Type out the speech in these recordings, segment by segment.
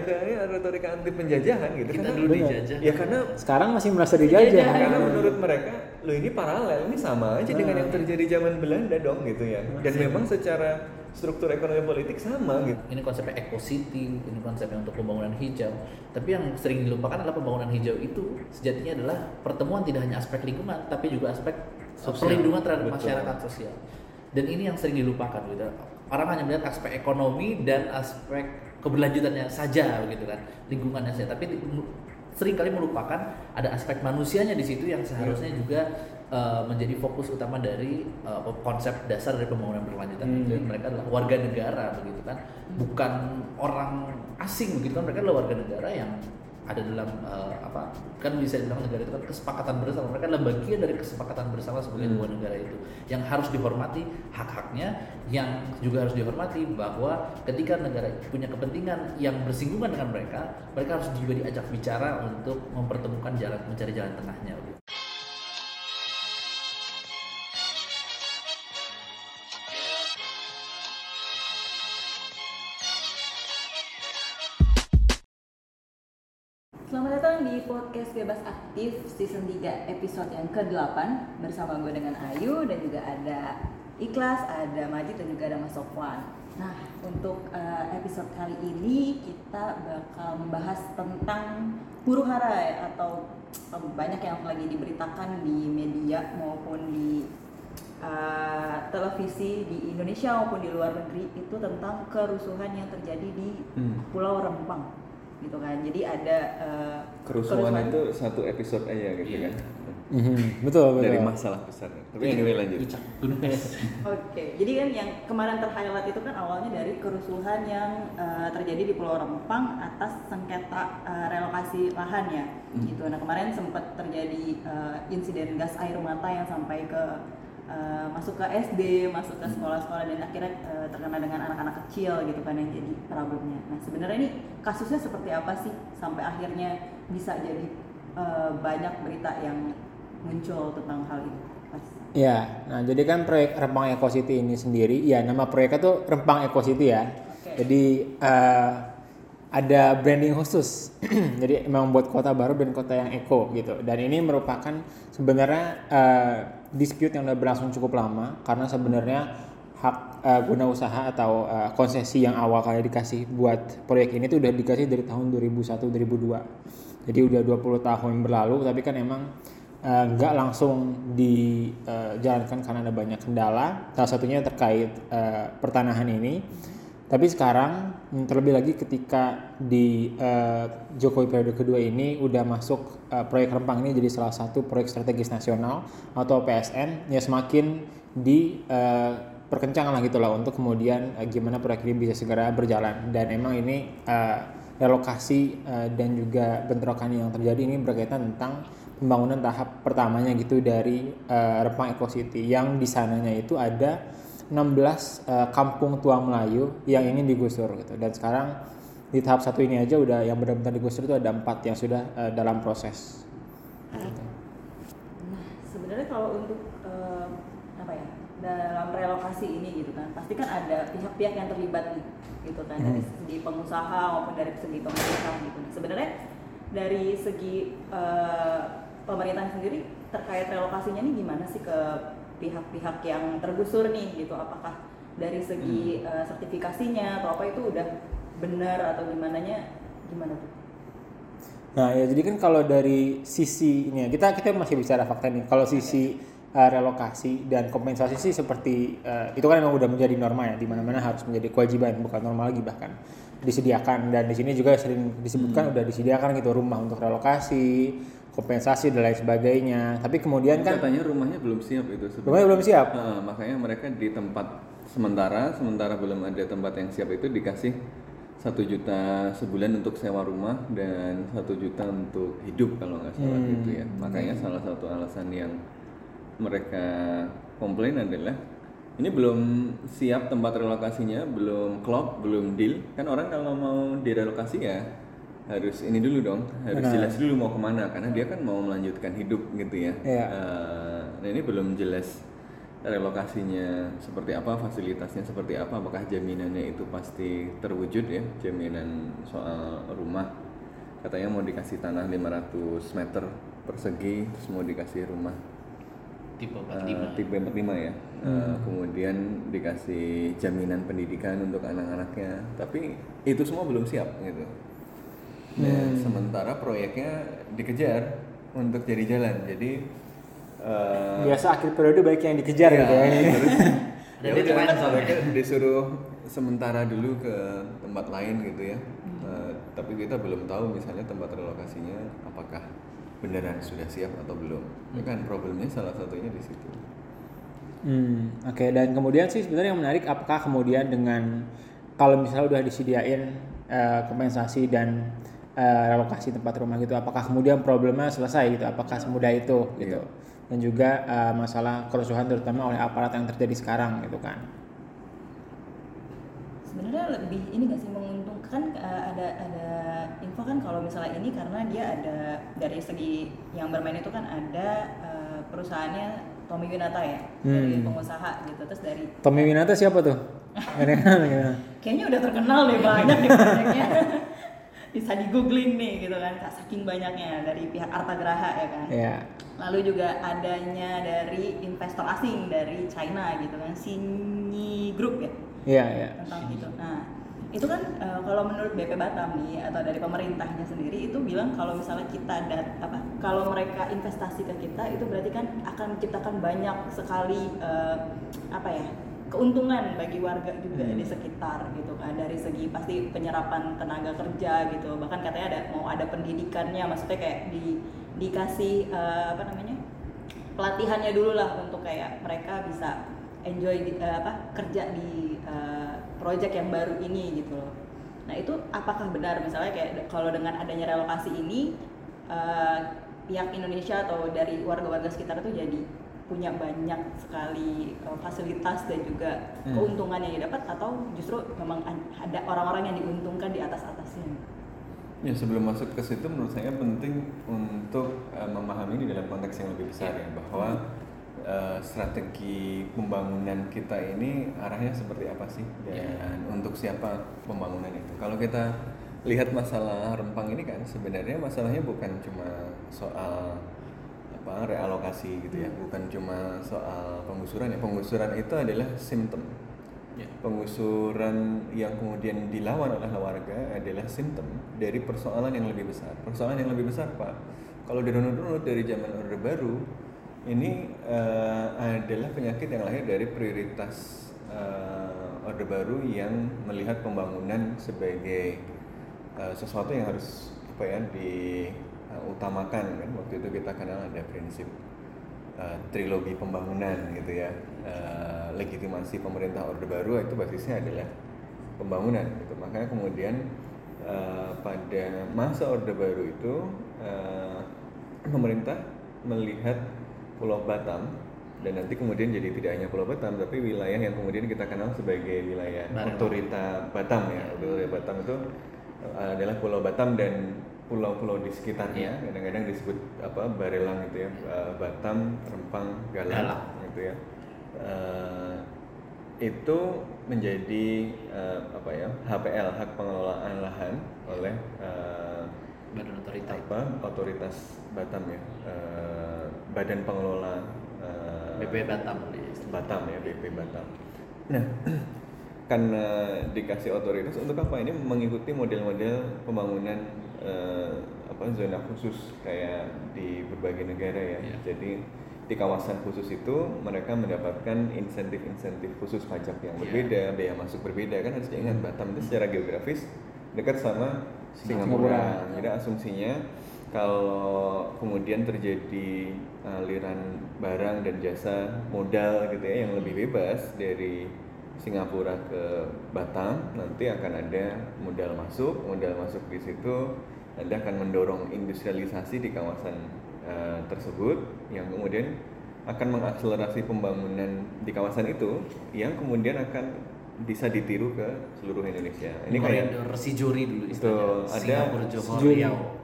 retorika retorika anti penjajahan gitu Kita karena dulu dijajah. ya karena Sekarang masih merasa dijajah. karena menurut mereka lo ini paralel ini sama aja dengan yang terjadi zaman Belanda dong gitu ya dan memang secara struktur ekonomi politik sama gitu Ini konsepnya eco city, ini konsepnya untuk pembangunan hijau. Tapi yang sering dilupakan adalah pembangunan hijau itu sejatinya adalah pertemuan tidak hanya aspek lingkungan, tapi juga aspek Sosial. perlindungan terhadap Betul. masyarakat sosial. Dan ini yang sering dilupakan gitu. Orang hanya melihat aspek ekonomi dan aspek keberlanjutannya saja begitu kan, lingkungannya saja. Tapi di- sering kali melupakan ada aspek manusianya di situ yang seharusnya juga uh, menjadi fokus utama dari uh, konsep dasar dari pembangunan berkelanjutan Hmm. itu. Mereka adalah warga negara begitu kan, bukan orang asing begitu kan. Mereka adalah warga negara yang ada dalam uh, apa kan bisa dibilang negara itu kan kesepakatan bersama mereka adalah bagian dari kesepakatan bersama sebagai Hmm. sebuah negara itu yang harus dihormati hak-haknya yang juga harus dihormati bahwa ketika negara punya kepentingan yang bersinggungan dengan mereka mereka harus juga diajak bicara untuk mempertemukan jalan mencari jalan tengahnya podcast Bebas Aktif season 3 episode yang ke-8 bersama gue dengan Ayu dan juga ada Ikhlas, ada Majid dan juga ada Mas Sofwan. Nah, untuk eh, episode kali ini kita bakal membahas tentang huru hara ya, atau eh, banyak yang lagi diberitakan di media maupun di eh, televisi di Indonesia maupun di luar negeri itu tentang kerusuhan yang terjadi di Hmm. Pulau Rempang gitu kan. Jadi ada eh, kerusuhan itu satu episode aja gitu kan Mhm, betul betul. dari masalah besar tapi anyway lanjut gunung es. Oke, jadi kan yang kemarin terhighlight itu kan awalnya dari kerusuhan yang eh, terjadi di Pulau Rempang atas sengketa eh, relokasi lahan ya, gitu. Nah kemarin sempat terjadi eh, insiden gas air mata yang sampai ke eh, masuk ke SD, masuk ke sekolah-sekolah dan akhirnya eh, terkena dengan anak-anak kecil gitu kan yang jadi problemnya. Nah sebenarnya ini kasusnya seperti apa sih sampai akhirnya bisa jadi eh, banyak berita yang muncul tentang hal itu? Mas. Ya, nah jadi kan proyek Rempang Eco City ini sendiri, ya nama proyeknya tuh Rempang Eco City ya. Oke. Jadi eh, ada branding khusus, jadi memang buat kota baru dan kota yang eco gitu. Dan ini merupakan sebenarnya eh, dispute yang udah berlangsung cukup lama karena sebenarnya hak eh, guna usaha atau eh, konsesi yang awal kali dikasih buat proyek ini tuh udah dikasih dari tahun 2001-2002. Jadi udah 20 tahun berlalu, tapi kan emang eh, nggak langsung dijalankan karena ada banyak kendala. Salah satunya terkait eh, pertanahan ini. Tapi sekarang mm, terlebih lagi ketika di eh, Jokowi periode kedua ini udah masuk eh, proyek Rempang ini jadi salah satu proyek strategis nasional atau PSN ya semakin di eh, perkencang lah gitu lah untuk kemudian eh, gimana proyek ini bisa segera berjalan. Dan emang ini eh, relokasi eh, dan juga bentrokan yang terjadi ini berkaitan tentang pembangunan tahap pertamanya gitu dari eh, Rempang Eco City. Yang di sananya itu ada 16 eh, kampung tua Melayu yang ingin digusur gitu dan sekarang di tahap satu ini aja udah yang benar-benar digusur itu ada empat yang sudah eh, dalam proses. Nah, sebenarnya kalau untuk eh, apa ya dalam relokasi ini gitu kan, pasti kan ada pihak-pihak yang terlibat nih, gitu kan dari segi pengusaha maupun dari segi pemerintah gitu. Nah, sebenarnya dari segi eh, pemerintah sendiri terkait relokasinya ini gimana sih ke pihak-pihak yang tergusur nih gitu? Apakah dari segi eh, sertifikasinya atau apa itu udah benar atau gimana nya gimana tuh? Nah ya jadi kan kalau dari sisi ini ya, kita kita masih bicara fakta nih. Kalau sisi uh, relokasi dan kompensasi sih seperti uh, itu kan memang udah menjadi norma ya, di mana-mana harus menjadi kewajiban bukan normal lagi bahkan disediakan dan di sini juga sering disebutkan udah disediakan gitu rumah untuk relokasi, kompensasi dan lain sebagainya. Tapi kemudian kan katanya rumahnya belum siap itu sebenarnya. rumahnya belum siap. Nah, makanya mereka di tempat sementara sementara belum ada tempat yang siap itu dikasih satu juta sebulan untuk sewa rumah dan satu juta untuk hidup kalau nggak salah Hmm. gitu ya makanya salah satu alasan yang mereka komplain adalah ini belum siap tempat relokasinya belum klop belum deal kan orang kalau mau direlokasi ya harus ini dulu dong harus Benar. jelas dulu mau ke mana karena dia kan mau melanjutkan hidup gitu ya Iya. Eh, nah ini belum jelas relokasinya seperti apa, fasilitasnya seperti apa, apakah jaminannya itu pasti terwujud ya, jaminan soal rumah. Katanya mau dikasih tanah 500 meter persegi, terus mau dikasih rumah tipe eh, 45 tipe 45 ya. Eh, kemudian dikasih jaminan pendidikan untuk anak-anaknya. Tapi itu semua belum siap gitu. Nah, sementara proyeknya dikejar untuk jadi jalan. Jadi eh, Biasa akhir periode baik yang dikejar gitu ya. Iya, terus Ada ya udah, soalnya. mereka disuruh sementara dulu ke tempat lain gitu ya. Eh, tapi kita belum tahu misalnya tempat relokasinya apakah beneran sudah siap atau belum. Ya kan problemnya salah satunya di situ. Hmm, oke dan kemudian sih sebenarnya yang menarik apakah kemudian dengan kalau misalnya udah disediain eh, kompensasi dan eh, relokasi tempat rumah gitu, apakah kemudian problemnya selesai gitu? Apakah semudah itu gitu? Dan juga eh, masalah kerusuhan terutama oleh aparat yang terjadi sekarang gitu kan? sebenarnya lebih ini nggak sih menguntungkan eh, ada ada info kan kalau misalnya ini karena dia ada dari segi yang bermain itu kan ada eh, perusahaannya Tommy Winata ya dari Hmm. pengusaha gitu terus dari Tommy Winata siapa tuh? Kenal gimana? kayaknya udah terkenal deh banyak bisa di googling nih gitu kan saking banyaknya dari pihak Arta Graha ya kan Ya. lalu juga adanya dari investor asing dari China gitu kan Sinyi Group ya Iya, iya. tentang itu. Nah, itu kan eh, kalau menurut BP Batam nih atau dari pemerintahnya sendiri itu bilang kalau misalnya kita dat apa kalau mereka investasi ke kita itu berarti kan akan menciptakan banyak sekali eh, apa ya keuntungan bagi warga juga di sekitar gitu kan. Dari segi pasti penyerapan tenaga kerja gitu. Bahkan katanya ada mau ada pendidikannya maksudnya kayak di dikasih eh, apa namanya pelatihannya dulu lah untuk kayak mereka bisa enjoy di, eh, apa kerja di eh, project yang baru ini gitu loh. Nah itu apakah benar? Misalnya kayak kalau dengan adanya relokasi ini eh, pihak Indonesia atau dari warga-warga sekitar itu jadi punya banyak sekali eh, fasilitas dan juga Hmm. keuntungan yang didapat atau justru memang an- ada orang-orang yang diuntungkan di atas atasnya. Ya sebelum masuk ke situ menurut saya penting untuk eh, memahami ini dalam konteks yang lebih besar ya bahwa eh, strategi pembangunan kita ini arahnya seperti apa sih dan untuk siapa pembangunan itu. Kalau kita lihat masalah Rempang ini kan sebenarnya masalahnya bukan cuma soal apa realokasi gitu ya, bukan cuma soal penggusuran ya. Penggusuran itu adalah simptom Ya. pengusuran yang kemudian dilawan oleh warga adalah simptom dari persoalan yang lebih besar. Persoalan yang lebih besar, Pak. Kalau dirunut-runut dari zaman Orde Baru, ini eh, adalah penyakit yang lahir dari prioritas eh, Orde Baru yang melihat pembangunan sebagai eh, sesuatu yang harus apa ya diutamakan kan. Waktu itu kita kenal ada prinsip uh, trilogi pembangunan gitu ya Uh, legitimasi pemerintah orde baru itu basisnya adalah pembangunan gitu makanya kemudian uh, pada masa orde baru itu uh, pemerintah melihat Pulau Batam dan nanti kemudian jadi tidak hanya Pulau Batam tapi wilayah yang kemudian kita kenal sebagai wilayah Barelang. otorita Batam ya wilayah Batam itu uh, adalah Pulau Batam dan pulau-pulau di sekitarnya kadang-kadang disebut apa Barelang gitu ya uh, Batam Rempang Galang Galang. gitu ya. Eh, itu menjadi eh, apa ya HPL hak pengelolaan lahan oleh eh, badan otorita. apa otoritas Batam ya. Eh, Badan Pengelola eh, BP Batam. Di Batam ya BP Batam. Nah, karena dikasih otoritas untuk apa? Ini mengikuti model-model pembangunan eh, apa zona khusus kayak di berbagai negara ya. Iya. Jadi di kawasan khusus itu mereka mendapatkan insentif-insentif khusus pajak yang Iya. berbeda, biaya masuk berbeda kan harus diingat Batam itu secara geografis dekat sama Singapura. Singapura. Jadi asumsinya kalau kemudian terjadi aliran barang dan jasa modal gitu ya yang lebih bebas dari Singapura ke Batam nanti akan ada modal masuk modal masuk di situ Anda akan mendorong industrialisasi di kawasan eh, tersebut yang kemudian akan mengakselerasi pembangunan di kawasan itu yang kemudian akan bisa ditiru ke seluruh Indonesia. Ini kayak koridor Sijori dulu istilahnya ada Johor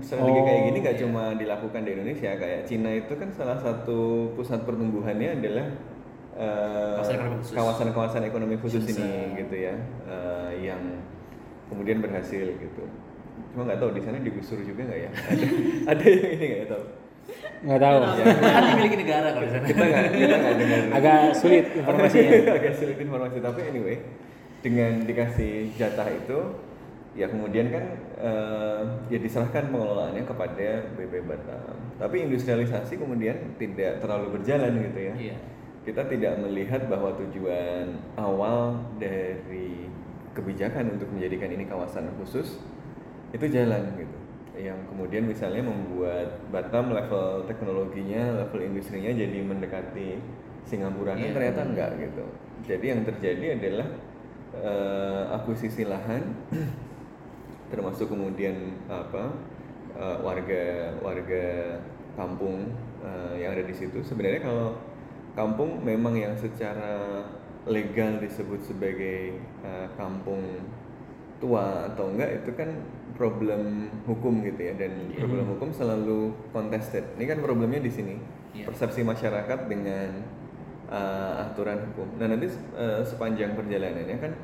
strategi kayak gini gak iya. cuma dilakukan di Indonesia kayak Cina itu kan salah satu pusat pertumbuhannya adalah eh, Kawasan ekonomi khusus. kawasan-kawasan ekonomi khusus Bisa. ini gitu ya eh, yang kemudian berhasil gitu cuma nggak tahu di sana digusur juga nggak ya ada ada yang ini nggak ya tahu Nggak tahu. Ya, kan dimiliki negara kalau di sana. kita nggak kita nggak dengar Agak sulit informasinya. agak sulit informasi tapi anyway dengan dikasih jatah itu ya kemudian kan eh, ya diserahkan pengelolaannya kepada BP Batam tapi industrialisasi kemudian tidak terlalu berjalan gitu ya Iya. Kita tidak melihat bahwa tujuan awal dari kebijakan untuk menjadikan ini kawasan khusus itu jalan gitu. Yang kemudian misalnya membuat Batam level teknologinya level industrinya jadi mendekati Singapura kan Iya. ternyata enggak gitu. Jadi yang terjadi adalah eh, akuisisi lahan termasuk kemudian apa eh, warga warga kampung eh, yang ada di situ. Sebenarnya kalau kampung memang yang secara legal disebut sebagai eh, kampung tua atau enggak itu kan problem hukum gitu ya. Dan problem hukum selalu contested. Ini kan problemnya di sini. Iya. persepsi masyarakat dengan eh, aturan hukum. Nah nanti eh, sepanjang perjalanannya kan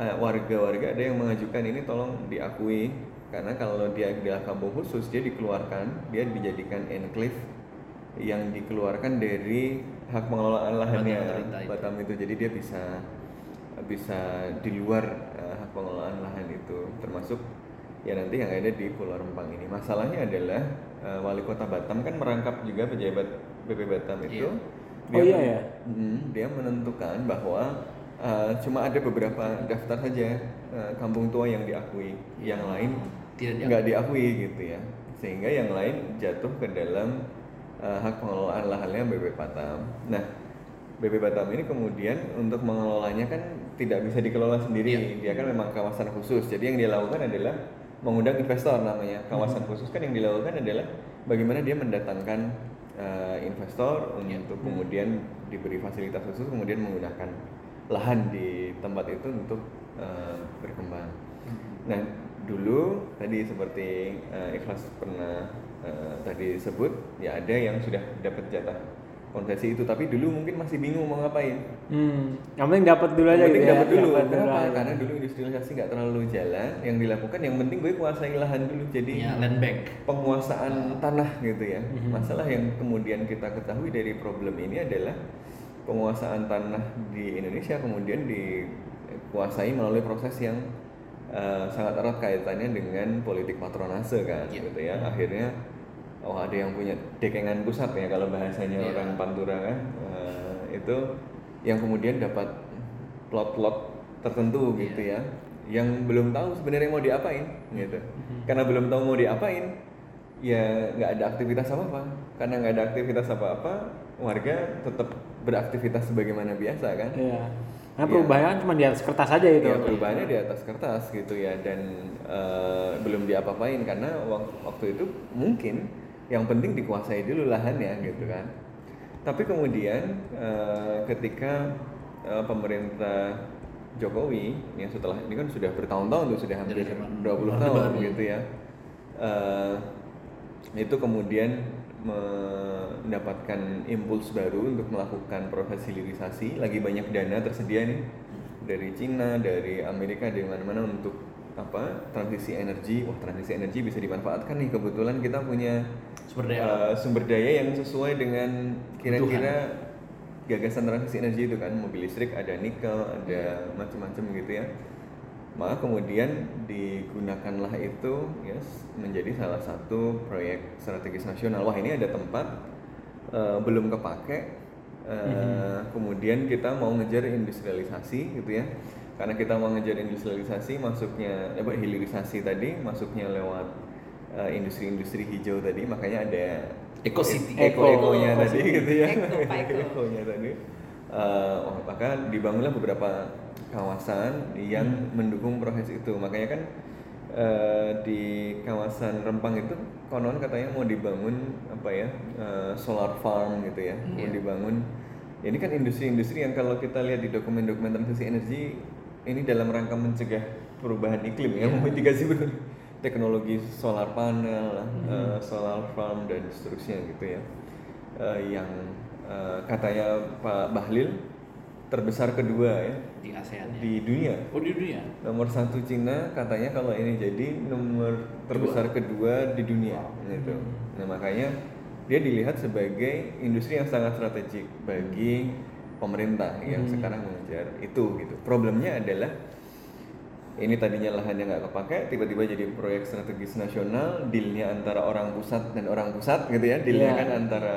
warga-warga ada yang mengajukan ini tolong diakui. Karena kalau dia adalah kampung khusus dia dikeluarkan dia dijadikan enclave yang dikeluarkan dari hak pengelolaan lahannya itu. Batam itu jadi dia bisa bisa di luar eh, hak pengelolaan lahan itu termasuk ya nanti yang ada di Pulau Rempang ini masalahnya adalah eh, wali kota Batam kan merangkap juga pejabat BP Batam itu Iya. Oh iya ya? Mm, dia menentukan bahwa uh, cuma ada beberapa daftar saja uh, kampung tua yang diakui, yang lain Tidak diakui. nggak diakui gitu ya, sehingga yang lain jatuh ke dalam uh, hak pengelolaan lahannya BP Batam. Nah, BP Batam ini kemudian untuk mengelolanya kan tidak bisa dikelola sendiri, Iya. dia kan memang kawasan khusus. Jadi yang dia lakukan adalah mengundang investor namanya. Kawasan Hmm. khusus kan yang dilakukan adalah bagaimana dia mendatangkan uh, investor Iya. untuk kemudian diberi fasilitas khusus kemudian menggunakan lahan di tempat itu untuk uh, berkembang. Nah dulu tadi seperti uh, ikhlas pernah uh, tadi sebut ya ada yang sudah dapat jatah konsesi itu tapi dulu mungkin masih bingung mau ngapain. Hmm, yang penting dapat dulu aja Yang penting gitu ya. dapat dulu. Dapat Kenapa? aja. Karena dulu industrialisasi nggak terlalu jalan. Yang dilakukan yang penting gue kuasai lahan dulu. Jadi Ya, land bank. penguasaan tanah gitu ya. Mhm. Masalah yang kemudian kita ketahui dari problem ini adalah penguasaan tanah di Indonesia kemudian dikuasai melalui proses yang eh, sangat erat kaitannya dengan politik patronase kan Iya. gitu ya. Akhirnya oh ada yang punya dekengan pusat ya kalau bahasanya Iya. orang Pantura kan Eh, itu yang kemudian dapat plot-plot tertentu Iya. gitu ya yang belum tahu sebenarnya mau diapain gitu karena belum tahu mau diapain ya nggak ada aktivitas apa apa karena nggak ada aktivitas apa apa warga tetap beraktivitas sebagaimana biasa kan Iya. Karena Iya. perubahannya kan cuma di atas kertas aja gitu. ya perubahannya di atas kertas gitu ya dan eh, belum diapa-apain karena wak- waktu itu mungkin yang penting dikuasai dulu lahannya gitu kan. Tapi kemudian eh, ketika eh, pemerintah Jokowi yang setelah ini kan sudah bertahun-tahun tuh sudah hampir zaman 20 Orde tahun Baru. gitu ya. Eh, itu kemudian mendapatkan impuls baru untuk melakukan proses hilirisasi. Lagi banyak dana tersedia nih dari Cina dari Amerika dari mana-mana untuk apa transisi energi wah transisi energi bisa dimanfaatkan nih. Kebetulan kita punya Sumber daya. eh, sumber daya yang sesuai dengan kira-kira gagasan transisi energi itu kan. Mobil listrik ada nikel ada macam-macam gitu ya. Maka kemudian digunakanlah itu ya menjadi salah satu proyek strategis nasional. Wah ini ada tempat eh, belum kepake eh, kemudian kita mau ngejar industrialisasi gitu ya karena kita mau ngejar industrialisasi masuknya apa hilirisasi tadi masuknya lewat eh, industri-industri hijau tadi makanya ada Eco City. eco. ekonya tadi gitu ya. Eco, ekonya tadi. Eh, oh, maka dibangunlah beberapa kawasan yang mendukung proses itu. Makanya kan eh, di kawasan Rempang itu konon katanya mau dibangun apa ya eh, solar farm gitu ya. Mau Iya. dibangun. Ini kan industri-industri yang kalau kita lihat di dokumen-dokumen transisi energi ini dalam rangka mencegah perubahan iklim ya Iya. memitigasi benar teknologi solar panel, eh, solar farm dan seterusnya gitu ya, Eh, yang eh, katanya Pak Bahlil terbesar kedua ya di ASEAN ya. di dunia. Oh di dunia. Nomor satu Cina katanya kalau ini jadi nomor terbesar kedua di dunia gitu. Nah makanya dia dilihat sebagai industri yang sangat strategik bagi pemerintah yang sekarang mengejar itu gitu. Problemnya adalah ini tadinya lahannya nggak kepake, tiba-tiba jadi proyek strategis nasional, dealnya antara orang pusat dan orang pusat gitu ya, dealnya Iya. kan antara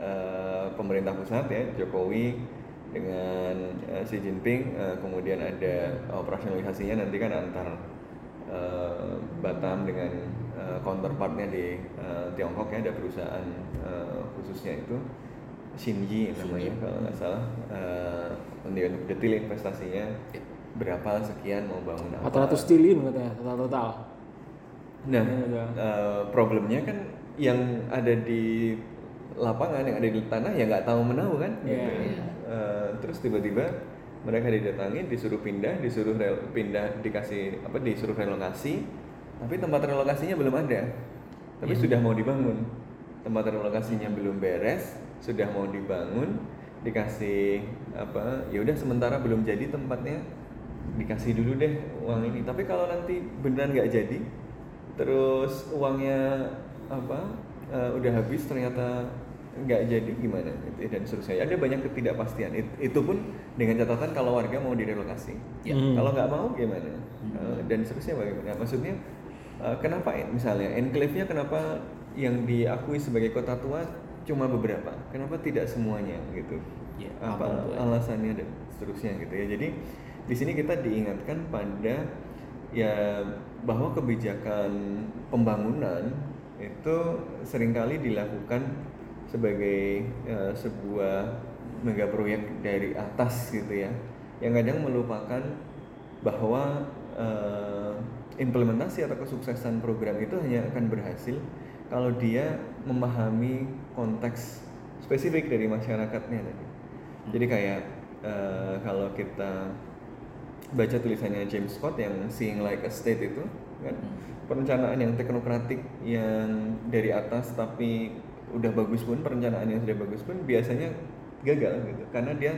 eh, pemerintah pusat ya Jokowi dengan eh, Xi Jinping, eh, kemudian ada operasionalisasinya nanti kan antar eh, Batam dengan eh, counterpartnya di eh, Tiongkok ya ada perusahaan eh, khususnya itu Shinji namanya kalau nggak salah eh, untuk detail investasinya berapa sekian mau bangun apa 400 triliun katanya total total. Nah, eh, problemnya kan yang ada di lapangan, yang ada di tanah ya nggak tahu menahu kan. Iya. gitu. Eh, terus tiba-tiba mereka didatangi, disuruh pindah, disuruh rel- pindah, dikasih apa, disuruh relokasi, tapi tempat relokasinya belum ada. Tapi sudah mau dibangun. Tempat relokasinya belum beres, sudah mau dibangun, dikasih apa? Ya udah sementara belum jadi tempatnya, dikasih dulu deh uang ini. Tapi kalau nanti beneran nggak jadi, terus uangnya apa eh, udah habis ternyata nggak jadi gimana gitu ya, dan seterusnya ada banyak ketidakpastian It- itu pun dengan catatan kalau warga mau direlokasi Ya. Hmm. kalau nggak mau gimana Eh, dan seterusnya bagaimana maksudnya eh, kenapa misalnya enclave-nya kenapa yang diakui sebagai kota tua cuma beberapa. Kenapa tidak semuanya gitu? Ya, apa itu. alasannya dan seterusnya gitu ya. Jadi di sini kita diingatkan pada ya bahwa kebijakan pembangunan itu sering kali dilakukan sebagai eh, sebuah mega proyek dari atas gitu ya. Yang kadang melupakan bahwa eh, implementasi atau kesuksesan program itu hanya akan berhasil kalau dia memahami konteks spesifik dari masyarakatnya tadi. Jadi kayak eh, kalau kita baca tulisannya James Scott yang Seeing Like a State itu kan? Perencanaan yang teknokratik yang dari atas tapi udah bagus pun perencanaan yang sudah bagus pun biasanya gagal gitu. Karena dia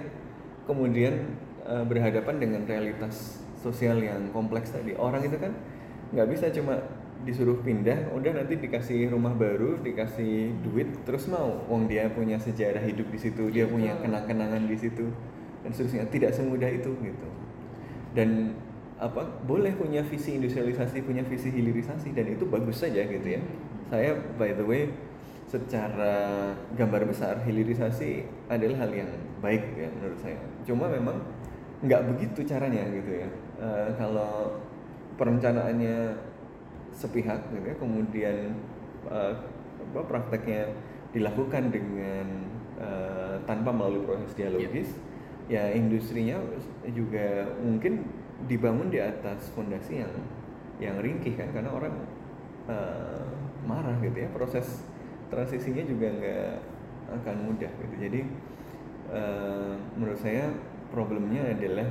kemudian eh, berhadapan dengan realitas sosial yang kompleks tadi. Orang itu kan nggak bisa cuma disuruh pindah udah nanti dikasih rumah baru dikasih duit terus mau. Wong dia punya sejarah hidup di situ dia punya kenang-kenangan di situ dan seterusnya. Tidak semudah itu gitu. Dan apa boleh punya visi industrialisasi punya visi hilirisasi dan itu bagus saja gitu ya. Saya by the way secara gambar besar hilirisasi adalah hal yang baik ya menurut saya. Cuma memang nggak begitu caranya gitu ya. Eh, kalau perencanaannya sepihak gitu ya. Kemudian apa prakteknya dilakukan dengan eh, tanpa melalui proses dialogis. Ya industrinya juga mungkin dibangun di atas fondasi yang yang ringkih kan karena orang eh, marah gitu ya. Proses transisinya juga nggak akan mudah gitu. Jadi eh, menurut saya problemnya adalah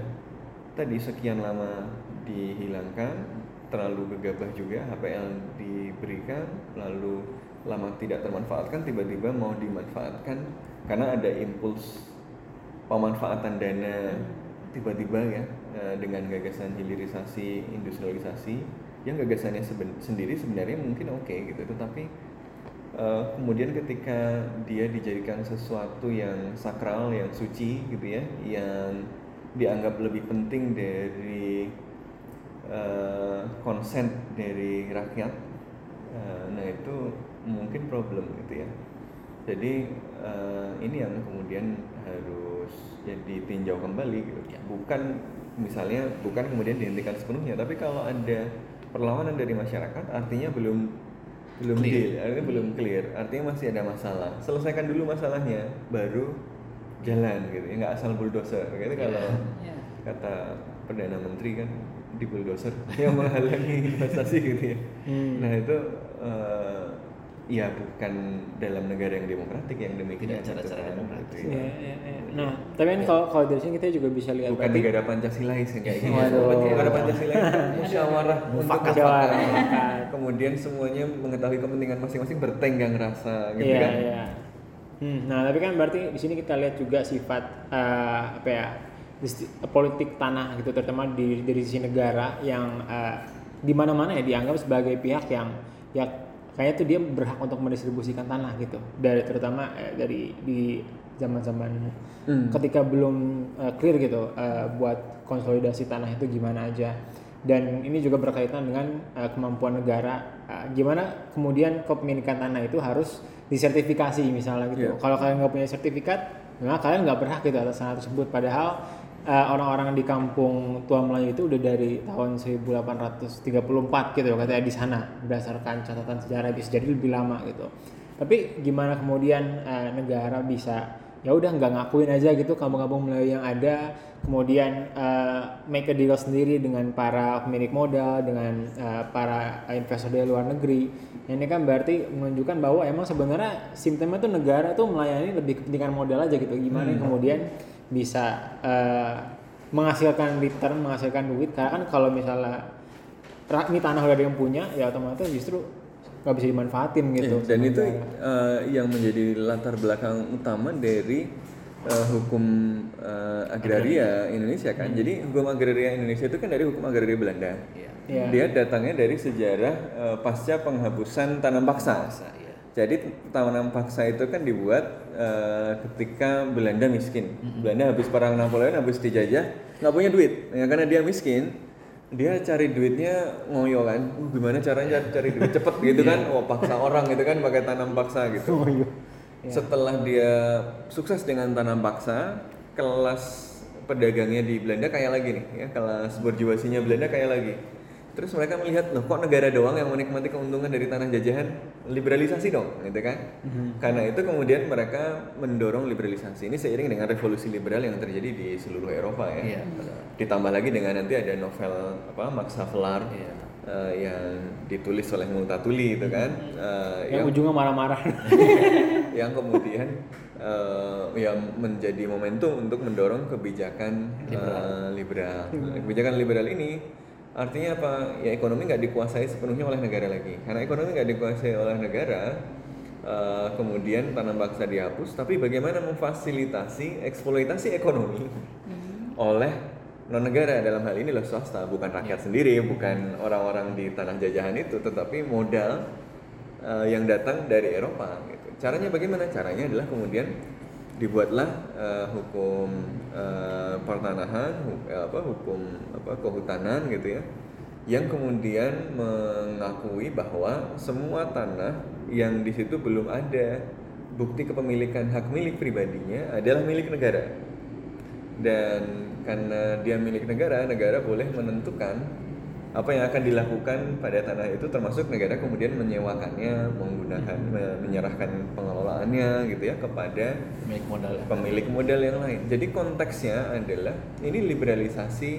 tadi sekian lama dihilangkan terlalu gegabah juga HPL diberikan lalu lama tidak termanfaatkan tiba-tiba mau dimanfaatkan karena ada impuls pemanfaatan dana tiba-tiba ya eh, dengan gagasan hilirisasi industrialisasi yang gagasannya seben- sendiri sebenarnya mungkin oke gitu tetapi eh, kemudian ketika dia dijadikan sesuatu yang sakral yang suci gitu ya yang dianggap lebih penting dari konsen dari rakyat eh, nah itu mungkin problem gitu ya. Jadi eh, ini yang kemudian harus jadi tinjau kembali gitu. Ya. bukan misalnya bukan kemudian dihentikan sepenuhnya tapi kalau ada perlawanan dari masyarakat artinya belum belum Clear. deal artinya belum clear. Artinya masih ada masalah. Selesaikan dulu masalahnya baru jalan gitu ya. Nggak asal bulldozer gitu kalau Ya. kata perdana menteri kan di bulldozer yang menghalangi investasi gitu ya Hmm. nah itu eh, ya bukan dalam negara yang demokratik yang demikian Tidak cara-cara gitu kan, demokratis. gitu ya. Iya, iya, iya. Nah, tapi kan kalau kalau dari sini kita juga bisa lihat bukan berarti- negara Pancasilais yang kayak gini. Negara Pancasila musyawarah untuk Mufakat. Kemudian semuanya mengetahui kepentingan masing-masing bertenggang rasa gitu Iya, kan. iya. Hmm, nah tapi kan berarti di sini kita lihat juga sifat eh, apa ya politik tanah gitu terutama di dari sisi negara yang eh, di mana-mana ya dianggap sebagai pihak yang ya kayaknya tuh dia berhak untuk mendistribusikan tanah gitu. Dari terutama eh, dari di zaman-zaman ketika belum eh, clear gitu eh, buat konsolidasi tanah itu gimana aja. Dan ini juga berkaitan dengan eh, kemampuan negara Eh, gimana kemudian kepemilikan tanah itu harus disertifikasi misalnya gitu. Iya. kalau kalian nggak punya sertifikat memang kalian nggak berhak gitu atas tanah tersebut. Padahal eh, orang-orang di kampung Tua Melayu itu udah dari tahun 1834 gitu katanya di sana berdasarkan catatan sejarah bisa jadi lebih lama gitu. Tapi gimana kemudian eh, negara bisa ya udah nggak ngakuin aja gitu kampung-kampung Melayu yang ada kemudian eh, make a deal sendiri dengan para pemilik modal dengan eh, para investor dari luar negeri. Ini kan berarti menunjukkan bahwa emang sebenarnya sistemnya tuh negara tuh melayani lebih kepentingan modal aja gitu. Gimana yang kemudian bisa eh, menghasilkan return menghasilkan duit karena kan kalau misalnya ini tanah udah ada yang punya ya otomatis justru nggak bisa dimanfaatin gitu Iya, dan itu eh, yang menjadi latar belakang utama dari eh, hukum eh, agraria Indonesia kan. Jadi hukum agraria Indonesia itu kan dari hukum agraria Belanda. Iya. Iya. Dia datangnya dari sejarah eh, pasca penghapusan tanam paksa. Iya. Jadi tanam paksa itu kan dibuat eh, ketika Belanda miskin. Belanda habis perang Napoleon habis dijajah nggak punya duit. Ya, karena dia miskin, dia cari duitnya ngoyo kan. Uh, gimana caranya cari, cari duit cepet gitu kan? Oh paksa orang gitu kan pakai tanam paksa gitu. Oh, iya. Setelah dia sukses dengan tanam paksa, kelas pedagangnya di Belanda kayak lagi nih, ya kelas berjuasinya Belanda kayak lagi. Terus mereka melihat loh kok negara doang yang menikmati keuntungan dari tanah jajahan, liberalisasi dong, gitu kan? Karena itu kemudian mereka mendorong liberalisasi ini seiring dengan revolusi liberal yang terjadi di seluruh Eropa ya. Benar. Ditambah lagi dengan nanti ada novel apa Max Havelaar Iya. eh, yang ditulis oleh Multatuli itu kan, eh, yang ujungnya marah-marah yang kemudian eh, ya menjadi momentum untuk mendorong kebijakan eh, liberal. Kebijakan liberal ini artinya apa? Ya ekonomi nggak dikuasai sepenuhnya oleh negara lagi. Karena ekonomi nggak dikuasai oleh negara, eh, kemudian tanam paksa dihapus. Tapi bagaimana memfasilitasi eksploitasi ekonomi oleh non negara dalam hal ini loh swasta, bukan rakyat sendiri, bukan orang-orang di tanah jajahan itu, tetapi modal eh, yang datang dari Eropa gitu. Caranya bagaimana? Caranya adalah kemudian dibuatlah eh, hukum eh, pertanahan, hu- eh, apa hukum apa kehutanan gitu ya, yang kemudian mengakui bahwa semua tanah yang di situ belum ada. Bukti kepemilikan hak milik pribadinya adalah milik negara. Dan karena dia milik negara, negara boleh menentukan apa yang akan dilakukan pada tanah itu termasuk negara kemudian menyewakannya, menggunakan me- menyerahkan pengelolaannya gitu ya kepada Pemilik modal. pemilik modal yang lain. Jadi konteksnya adalah ini liberalisasi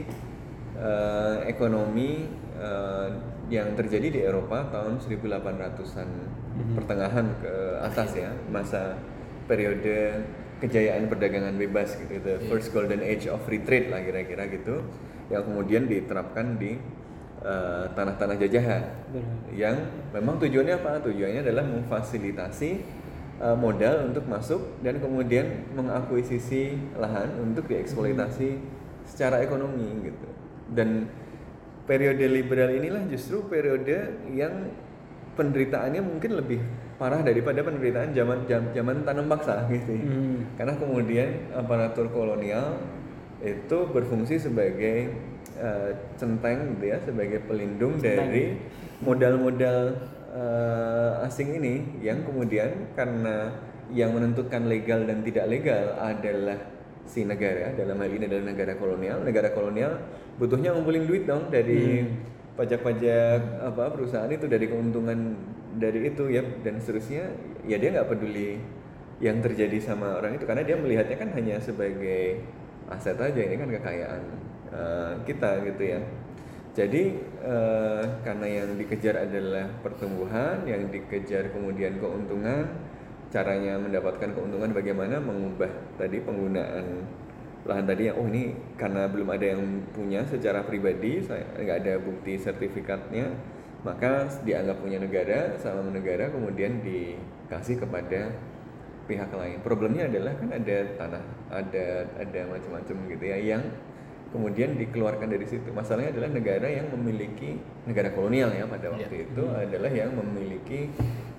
eh, ekonomi eh, yang terjadi di Eropa tahun 1800-an pertengahan ke atas ya, masa periode kejayaan perdagangan bebas gitu, the first golden age of free trade lah kira-kira gitu, yang kemudian diterapkan di eh, tanah-tanah jajahan yang memang tujuannya apa? Tujuannya adalah memfasilitasi uh, modal untuk masuk dan kemudian mengakuisisi lahan untuk dieksploitasi secara ekonomi gitu. Dan periode liberal inilah justru periode yang penderitaannya mungkin lebih parah daripada penderitaan zaman zaman tanam paksa gitu. ya. Karena kemudian aparatur kolonial itu berfungsi sebagai eh, centeng gitu ya, sebagai pelindung dari modal-modal eh, asing ini yang kemudian karena yang menentukan legal dan tidak legal adalah si negara dalam hal ini adalah negara kolonial. Negara kolonial butuhnya ngumpulin duit dong dari pajak-pajak apa perusahaan itu dari keuntungan dari itu ya dan seterusnya. Ya dia nggak peduli yang terjadi sama orang itu karena dia melihatnya kan hanya sebagai aset aja ini kan kekayaan eh, kita gitu ya jadi eh, karena yang dikejar adalah pertumbuhan yang dikejar kemudian keuntungan caranya mendapatkan keuntungan bagaimana mengubah tadi penggunaan lahan tadi yang oh ini karena belum ada yang punya secara pribadi saya nggak ada bukti sertifikatnya maka dianggap punya negara sama negara kemudian dikasih kepada pihak lain. Problemnya adalah kan ada tanah, ada ada macam-macam gitu ya yang kemudian dikeluarkan dari situ. Masalahnya adalah negara yang memiliki negara kolonial ya pada waktu itu adalah yang memiliki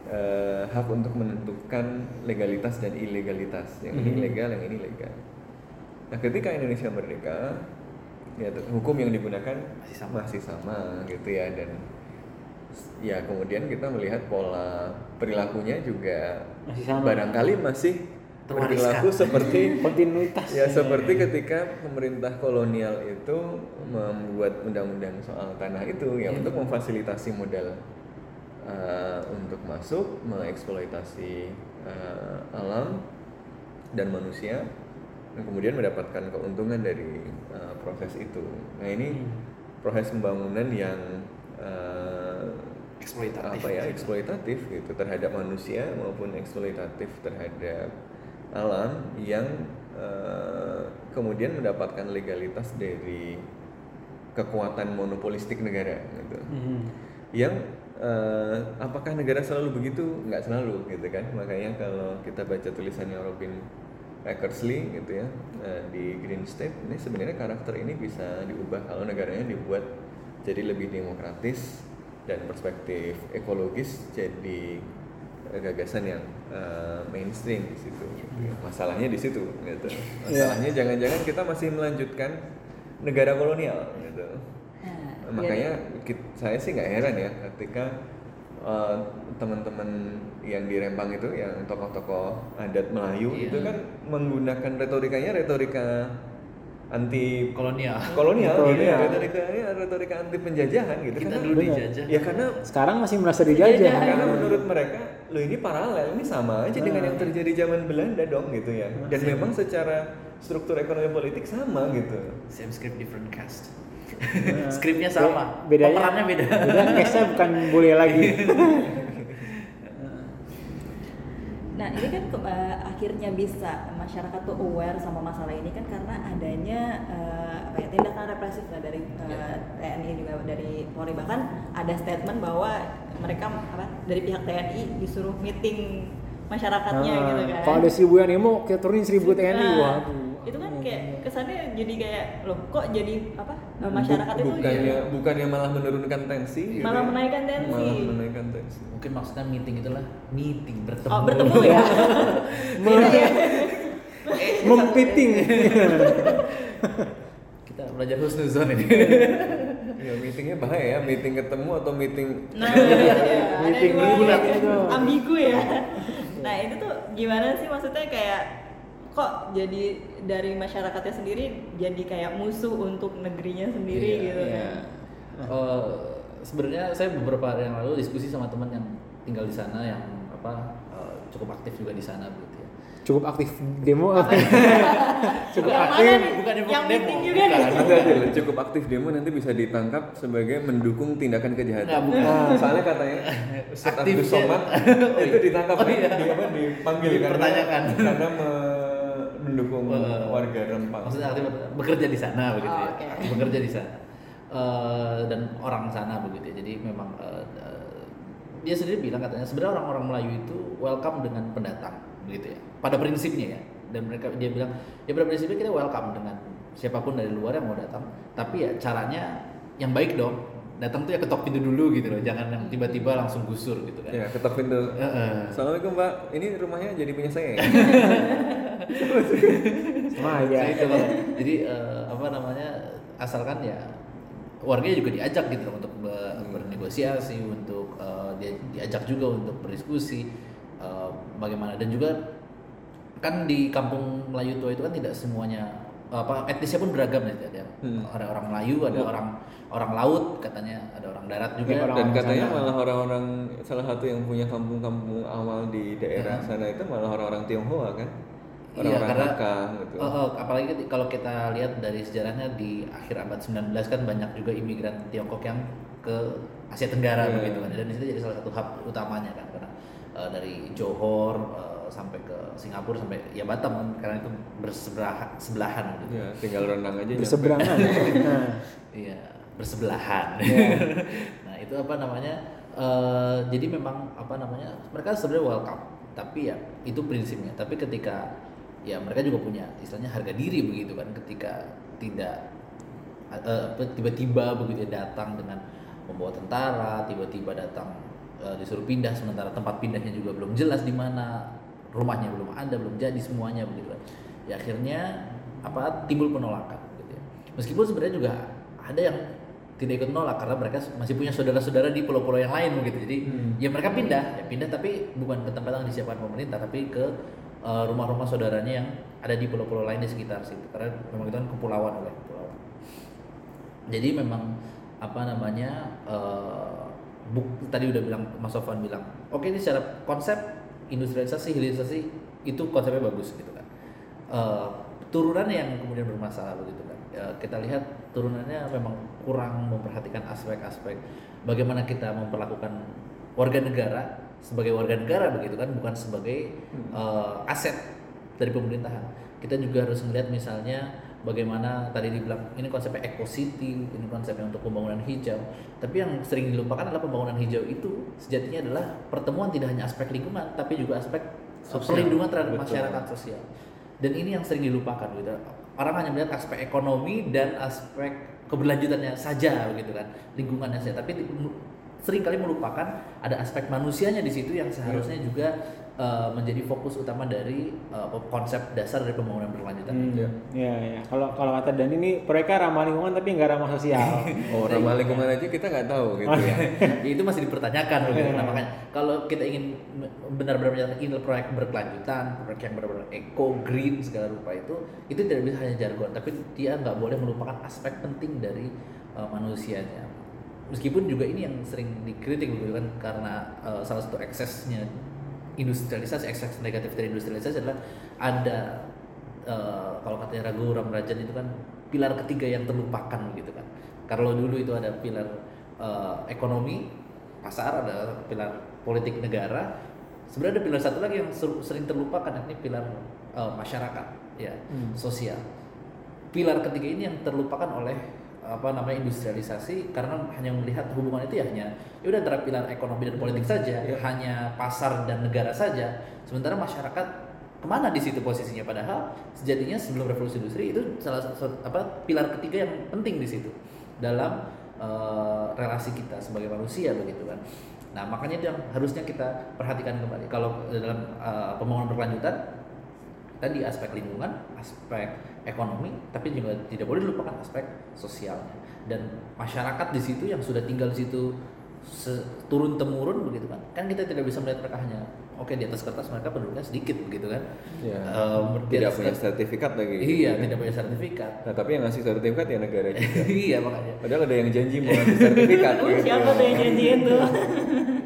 eh, hak untuk menentukan legalitas dan ilegalitas. Yang ini legal, yang ini legal. Nah, ketika Indonesia merdeka, ya hukum yang digunakan Masih sama. masih sama gitu ya dan ya kemudian kita melihat pola perilakunya juga Masih sama. barangkali masih. Perilaku seperti kontinuitas ya seperti ketika pemerintah kolonial itu membuat undang-undang soal tanah itu ya untuk memfasilitasi modal uh, untuk masuk mengeksploitasi uh, alam dan manusia dan kemudian mendapatkan keuntungan dari uh, proses itu. Nah ini proses pembangunan yang uh, Eksploitatif. apa ya eksploitatif gitu terhadap manusia maupun eksploitatif terhadap alam yang uh, kemudian mendapatkan legalitas dari kekuatan monopolistik negara gitu. Mhm. yang eh, apakah negara selalu begitu? Nggak selalu gitu kan. Makanya kalau kita baca tulisannya Robin Eckersley gitu ya eh, di Green State ini sebenarnya karakter ini bisa diubah kalau negaranya dibuat jadi lebih demokratis dan perspektif ekologis jadi gagasan yang eh, mainstream di situ. Gitu ya. masalahnya di situ gitu. Masalahnya jangan-jangan kita masih melanjutkan negara kolonial gitu. Nah, makanya kit- saya sih nggak heran ya ketika uh, teman-teman yang di Rempang itu yang tokoh-tokoh adat Melayu Iya. itu kan menggunakan retorikanya retorika anti kolonial. kolonial gitu ya. Kolonial. retorikanya retorika anti penjajahan gitu. Kita karena dulu dijajah. ya karena sekarang masih merasa dijajah. Karena menurut mereka lo ini paralel ini sama aja dengan yang terjadi zaman Belanda dong gitu ya. Dan memang secara struktur ekonomi politik sama gitu. Same script different cast. Nah, skripnya sama. Be- bedanya pemerannya beda. beda case-nya bukan boleh lagi Nah ini kan ke- eh, akhirnya bisa masyarakat tuh aware sama masalah ini kan karena adanya eh, apa ya tindakan represif lah dari eh, TNI juga dari Polri. Bahkan ada statement bahwa mereka apa dari pihak TNI disuruh meeting masyarakatnya Nah, gitu kan. kalau ada seribu yang demo kita turunin seribu TNI. Kan kayak kesannya jadi kayak loh kok jadi apa eh, masyarakat itu bukannya jadi bukannya malah menurunkan tensi gitu Malah ya. menaikkan tensi. malah menaikkan tensi mungkin maksudnya meeting itulah meeting bertemu oh bertemu ya. Ya. mempiting kita belajar husnuzon ini ya meetingnya bahaya ya meeting ketemu atau meeting Nah, iya, iya. Meeting bulat ya. itu. ambigu ya. Nah itu tuh gimana sih maksudnya kayak kok jadi dari masyarakatnya sendiri jadi kayak musuh untuk negerinya sendiri Iya, gitu iya. kan? Eh, sebenarnya saya beberapa hari yang lalu diskusi sama teman yang tinggal di sana yang apa eh, cukup aktif juga di sana begitu ya. cukup aktif demo apa cukup Yang aktif mana nih? bukan demo- yang demo, juga bukan. nih. Aja loh, cukup aktif demo nanti bisa ditangkap sebagai mendukung tindakan kejahatan. Nggak, bukan. Nah, soalnya katanya Abdus Somad Oh, itu iya. ditangkap Oh, kan? iya. di apa dipanggil karena karena me- mendukung Eh, warga Rempang. Maksudnya aktif bekerja di sana begitu Oh, ya. Aktif bekerja di sana. Eh, dan orang sana begitu ya. Jadi memang eh, dia sendiri bilang katanya sebenarnya orang-orang Melayu itu welcome dengan pendatang begitu ya. Pada prinsipnya ya. Dan mereka dia bilang ya pada prinsipnya kita welcome dengan siapa pun dari luar yang mau datang. Tapi ya caranya yang baik dong. Datang tuh ya ketok pintu dulu gitu loh. Jangan yang tiba-tiba langsung gusur gitu kan. Ya, ketok pintu. Heeh. Assalamualaikum Pak, ini rumahnya jadi punya saya. ya?" aja Nah, itu loh. Jadi eh, apa namanya asalkan ya warganya juga diajak gitu loh untuk be- bernegosiasi, untuk dia diajak juga untuk berdiskusi eh, bagaimana dan juga kan di kampung Melayu tua itu kan tidak semuanya apa etnisnya pun beragam ya ada Hmm. ada orang Melayu, ada Ya. orang orang laut katanya, ada orang darat juga. Ya, orang- Dan katanya sana. malah orang-orang salah satu yang punya kampung-kampung awal di daerah sana itu malah orang-orang Tionghoa kan? Iya, Orang-orang karena Hakka gitu. Oh, oh, apalagi kalau kita lihat dari sejarahnya di akhir abad 19 kan banyak juga imigran Tiongkok yang ke Asia Tenggara Iya. begitu kan. Dan di situ jadi salah satu hub utamanya kan karena eh, dari Johor eh, sampai ke Singapura sampai ya Batam kan karena itu bersebelahan sebelahan gitu. Ya, tinggal renang aja. berseberangan nah, Iya, bersebelahan. Iya. nah, itu apa namanya? eh, jadi memang apa namanya? Mereka sebenarnya welcome tapi ya itu prinsipnya tapi ketika ya mereka juga punya istilahnya harga diri begitu kan ketika tidak apa, tiba-tiba begitu ya datang dengan membawa tentara tiba-tiba datang eh, disuruh pindah sementara tempat pindahnya juga belum jelas di mana rumahnya belum ada belum jadi semuanya begitu kan. Ya akhirnya apa timbul penolakan gitu ya. Meskipun sebenarnya juga ada yang tidak ikut nolak karena mereka masih punya saudara-saudara di pulau-pulau yang lain begitu. Jadi ya mereka pindah ya pindah tapi bukan ke tempat yang disiapkan pemerintah tapi ke eh, rumah-rumah saudaranya yang ada di pulau-pulau lain di sekitar situ. Karena memang itu kan kepulauan oleh kepulauan. Jadi memang apa namanya eh, buk, tadi udah bilang Mas Sofwan bilang oke ini secara konsep industrialisasi hilirisasi itu konsepnya bagus gitu kan. Eh, turunan yang kemudian bermasalah begitu kan. Ya, kita lihat turunannya memang kurang memperhatikan aspek-aspek bagaimana kita memperlakukan warga negara sebagai warga negara begitu kan bukan sebagai eh, aset dari pemerintahan. Kita juga harus melihat misalnya bagaimana tadi dibilang ini konsepnya eco city ini konsepnya untuk pembangunan hijau. Tapi yang sering dilupakan adalah pembangunan hijau itu sejatinya adalah pertemuan tidak hanya aspek lingkungan tapi juga aspek Sosial. perlindungan terhadap Betul. masyarakat sosial. Dan ini yang sering dilupakan gitu. Orang hanya melihat aspek ekonomi dan aspek keberlanjutannya saja begitu kan lingkungannya saja. Tapi di- sering kali melupakan ada aspek manusianya di situ yang seharusnya juga eh, menjadi fokus utama dari eh, konsep dasar dari pembangunan berkelanjutan Hmm, Iya. ya, ya. Kalau kalau kata Dan ini mereka ramah lingkungan tapi nggak ramah sosial. Oh, ramah lingkungan aja kita nggak tahu gitu ya. Ya, itu masih dipertanyakan begitu. Nah, makanya kalau kita ingin benar-benar menyatakan ini proyek berkelanjutan, proyek yang benar-benar eco, green segala rupa itu, itu tidak bisa hanya jargon, tapi dia nggak boleh melupakan aspek penting dari uh, manusianya. Meskipun juga ini yang sering dikritik begitu kan karena uh, salah satu eksesnya industrialisasi, ekses negatif dari industrialisasi adalah ada uh, kalau katanya Ragu Ramrajan itu kan pilar ketiga yang terlupakan gitu kan. Kalau dulu itu ada pilar uh, ekonomi, pasar, ada pilar politik negara. Sebenarnya ada pilar satu lagi yang ser- sering terlupakan yakni pilar uh, masyarakat, ya, sosial. Pilar ketiga ini yang terlupakan oleh apa namanya industrialisasi karena hanya melihat hubungan itu ya hanya ya udah antara pilar ekonomi dan politik saja, hanya pasar dan negara saja. Sementara masyarakat ke mana di situ posisinya? Padahal sejatinya sebelum revolusi industri itu salah satu apa pilar ketiga yang penting di situ dalam eh, relasi kita sebagai manusia begitu kan. Nah makanya itu yang harusnya kita perhatikan kembali. Kalau dalam eh, pembangunan berkelanjutan tadi aspek lingkungan aspek ekonomi tapi juga tidak boleh dilupakan aspek sosialnya dan masyarakat di situ yang sudah tinggal di situ turun temurun begitu kan kan kita tidak bisa melihat mereka hanya oke di atas kertas mereka penduduknya sedikit begitu kan Ya. Eh, di Tidak atas punya kertas- sertifikat lagi. iya tidak punya sertifikat Nah, tapi yang ngasih sertifikat ya negara juga. iya makanya Padahal ada yang janji mau ngasih sertifikat. Oh, gitu. siapa tuh yang janjiin tuh?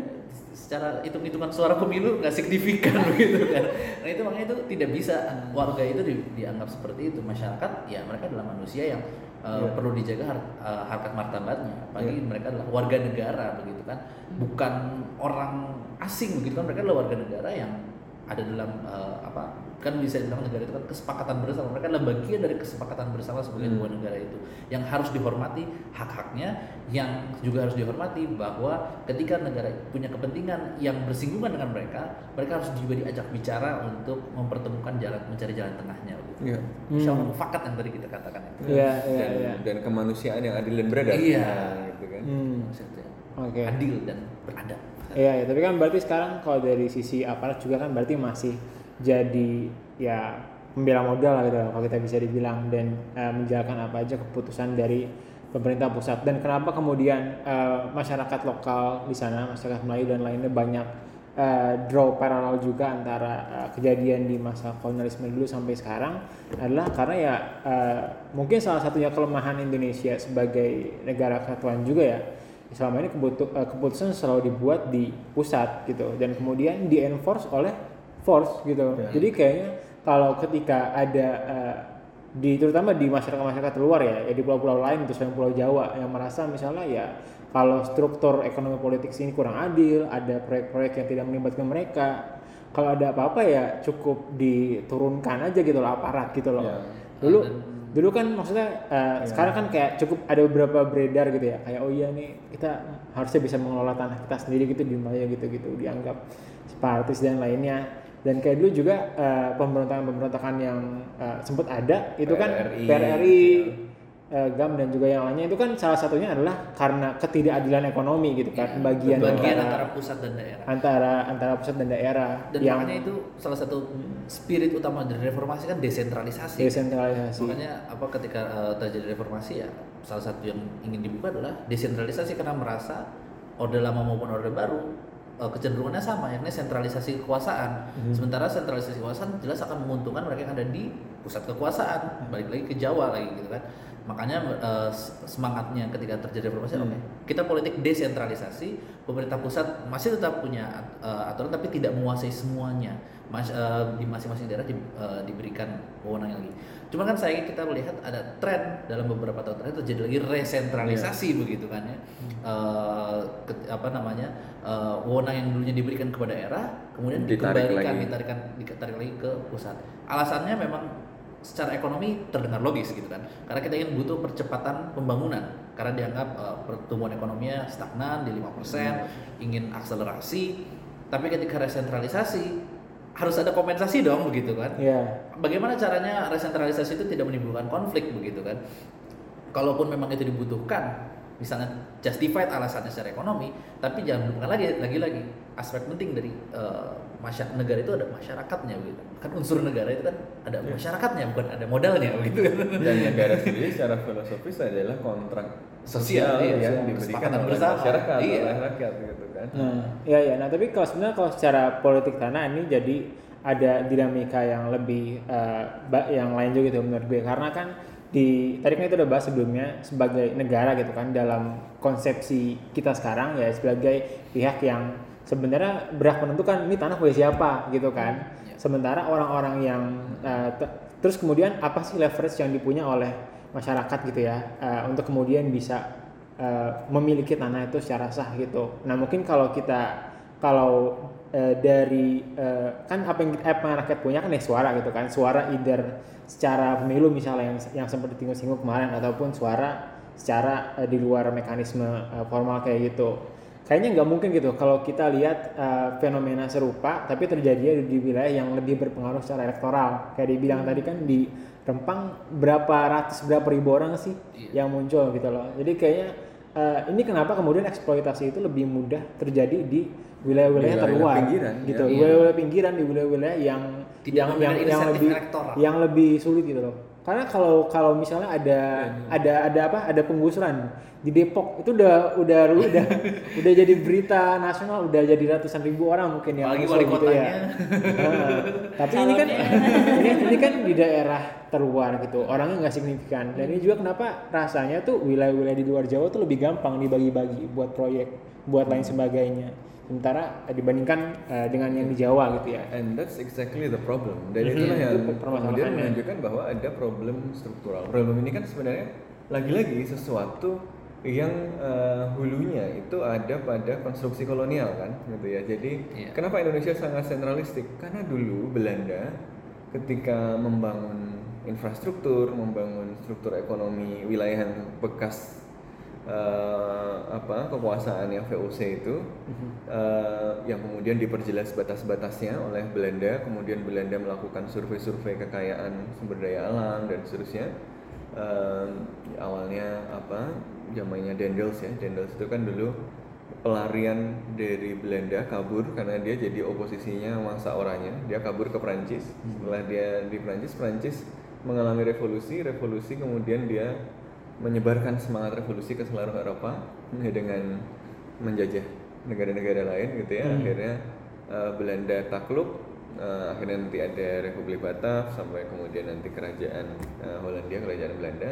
secara hitung-hitungan suara pemilu nggak signifikan begitu kan. Nah itu makanya itu tidak bisa warga itu di- dianggap seperti itu. Masyarakat ya mereka adalah manusia yang uh, Iya. perlu dijaga har- uh, harkat martabatnya. Apalagi Iya. mereka adalah warga negara begitu kan. Bukan orang asing begitu kan. Mereka adalah warga negara yang ada dalam uh, apa kan bisa dibilang negara itu kan kesepakatan bersama mereka adalah bagian dari kesepakatan bersama sebagai Hmm. sebuah negara itu yang harus dihormati hak-haknya yang juga harus dihormati bahwa ketika negara punya kepentingan yang bersinggungan dengan mereka mereka harus juga diajak bicara untuk mempertemukan jalan mencari jalan tengahnya gitu. Iya. Allah Hmm. mufakat yang tadi kita katakan itu Iya, iya, dan, iya. dan kemanusiaan yang adil dan beradab. Iya. Nah, gitu kan. Hmm. Maksudnya, Oke. adil dan beradab Iya, ya, tapi kan berarti sekarang kalau dari sisi aparat juga kan berarti masih jadi ya pembela modal lah gitu kalau kita bisa dibilang. Dan eh, menjalankan apa aja keputusan dari pemerintah pusat. Dan kenapa kemudian eh, masyarakat lokal di sana masyarakat Melayu dan lainnya banyak eh, draw paralel juga antara eh, kejadian di masa kolonialisme dulu sampai sekarang adalah karena ya eh, mungkin salah satunya kelemahan Indonesia sebagai negara kesatuan juga ya. Selama ini keputusan selalu dibuat di pusat gitu. Dan kemudian di enforce oleh force gitu. Ya. jadi kayaknya kalau ketika ada eh, di terutama di masyarakat masyarakat luar ya, ya di pulau-pulau lain itu selain pulau Jawa yang merasa misalnya ya kalau struktur ekonomi politik sini kurang adil ada proyek-proyek yang tidak melibatkan mereka kalau ada apa-apa ya cukup diturunkan aja gitu loh aparat gitu loh. Ya. dulu dulu kan maksudnya eh, sekarang kan kayak cukup ada beberapa beredar gitu ya kayak oh iya nih kita harusnya bisa mengelola tanah kita sendiri gitu di Melayu gitu gitu dianggap separatis dan lainnya dan kayak dulu juga eh, pemberontakan-pemberontakan yang eh, sempat ada itu kan PRRI, PRRI eh, GAM dan juga yang lainnya itu kan salah satunya adalah karena ketidakadilan ekonomi gitu kan bagian bagian antara antara pusat dan daerah. Antara antara pusat dan daerah dan yang makanya itu salah satu spirit utama dari reformasi kan desentralisasi. Desentralisasi. Makanya apa ketika eh, terjadi reformasi ya salah satu yang ingin dibuka adalah desentralisasi karena merasa orde lama maupun orde baru eh, kecenderungannya sama yakni sentralisasi kekuasaan. Sementara sentralisasi kekuasaan jelas akan menguntungkan mereka yang ada di pusat kekuasaan balik lagi ke Jawa lagi gitu kan. Makanya eh, semangatnya ketika terjadi reformasi oke kita politik desentralisasi pemerintah pusat masih tetap punya eh, aturan tapi tidak menguasai semuanya. Mas, eh, di masing-masing daerah di- eh, diberikan wewenang lagi. Cuman kan sayangnya kita melihat ada tren dalam beberapa tahun terakhir terjadi lagi resentralisasi begitu kan ya. Eh, ke- apa namanya eh, wewenang yang dulunya diberikan kepada daerah kemudian Ditarik dikembalikan lagi. ditarikan ditarik lagi ke pusat. Alasannya memang secara ekonomi terdengar logis gitu kan. Karena kita ingin butuh percepatan pembangunan. Karena dianggap eh, pertumbuhan ekonominya stagnan di 5% ingin akselerasi. Tapi ketika resentralisasi harus ada kompensasi dong begitu kan. Ya bagaimana caranya resentralisasi itu tidak menimbulkan konflik begitu kan. Kalaupun memang itu dibutuhkan misalnya justified alasannya secara ekonomi tapi jangan lupakan lagi lagi-lagi aspek penting dari masyarakat negara itu ada masyarakatnya gitu kan unsur negara itu kan ada masyarakatnya bukan ada modalnya gitu kan dan negara sendiri secara filosofis adalah kontrak Sosial, sosial iya, yang diberikan oleh bersama. masyarakat Iya. oleh rakyat gitu kan Nah, ya ya. Nah, tapi kalau sebenarnya kalau secara politik tanah ini jadi ada dinamika yang lebih ba- yang lain juga gitu menurut gue karena kan di tadi kan itu udah bahas sebelumnya sebagai negara gitu kan dalam konsepsi kita sekarang ya sebagai pihak yang sebenarnya berhak menentukan ini tanah punya siapa gitu kan. Ya. Sementara orang-orang yang te- terus kemudian apa sih leverage yang dipunya oleh masyarakat gitu ya eh, untuk kemudian bisa eh, memiliki tanah itu secara sah gitu. Nah mungkin kalau kita kalau eh, dari eh, kan apa yang, apa yang rakyat punya kan ya suara gitu kan, suara either secara pemilu misalnya yang yang sempat disinggung kemarin ataupun suara secara eh, di luar mekanisme eh, formal kayak gitu. Kayaknya nggak mungkin gitu kalau kita lihat eh, fenomena serupa tapi terjadi di wilayah yang lebih berpengaruh secara elektoral. Kayak dibilang tadi kan di Rempang berapa ratus berapa ribu orang sih Iya. yang muncul gitu loh. Jadi kayaknya eh, ini kenapa kemudian eksploitasi itu lebih mudah terjadi di wilayah-wilayah terluar pinggiran, gitu. ya. Wilayah-wilayah pinggiran di wilayah-wilayah yang Tidak yang yang, yang lebih elektoral. yang lebih sulit gitu loh. Karena kalau kalau misalnya ada ada ada apa? Ada penggusuran di Depok itu udah udah udah udah jadi berita nasional, udah jadi ratusan ribu orang mungkin yang Apalagi muncul wali gitu kotanya. ya. Nah, tapi ini kan ini, ini kan di daerah terluar gitu, orangnya nggak signifikan. Dan ini juga kenapa rasanya tuh wilayah-wilayah di luar Jawa tuh lebih gampang dibagi-bagi buat proyek, buat lain sebagainya. Sementara eh, dibandingkan eh, dengan yang di Jawa gitu ya. And that's exactly the problem. Dan Mhm, itulah yang itu kemudian menunjukkan bahwa ada problem struktural. Problem ini kan sebenarnya lagi-lagi sesuatu yang eh, hulunya itu ada pada konstruksi kolonial kan, gitu ya. Jadi Iya. kenapa Indonesia sangat sentralistik? Karena dulu Belanda ketika membangun infrastruktur, membangun struktur ekonomi wilayah bekas eh, apa kekuasaan yang VOC itu eh, yang kemudian diperjelas batas-batasnya oleh Belanda kemudian Belanda melakukan survei-survei kekayaan sumber daya alam dan seterusnya. Eh, awalnya apa zamannya Dendels ya. Dendels itu kan dulu pelarian dari Belanda kabur karena dia jadi oposisinya masa orangnya. Dia kabur ke Prancis. Setelah dia di Prancis Prancis mengalami revolusi. Revolusi kemudian dia menyebarkan semangat revolusi ke seluruh Eropa ya, dengan menjajah negara-negara lain gitu ya. Akhirnya eh, Belanda takluk eh, akhirnya nanti ada Republik Batav sampai kemudian nanti kerajaan eh, Hollandia kerajaan Belanda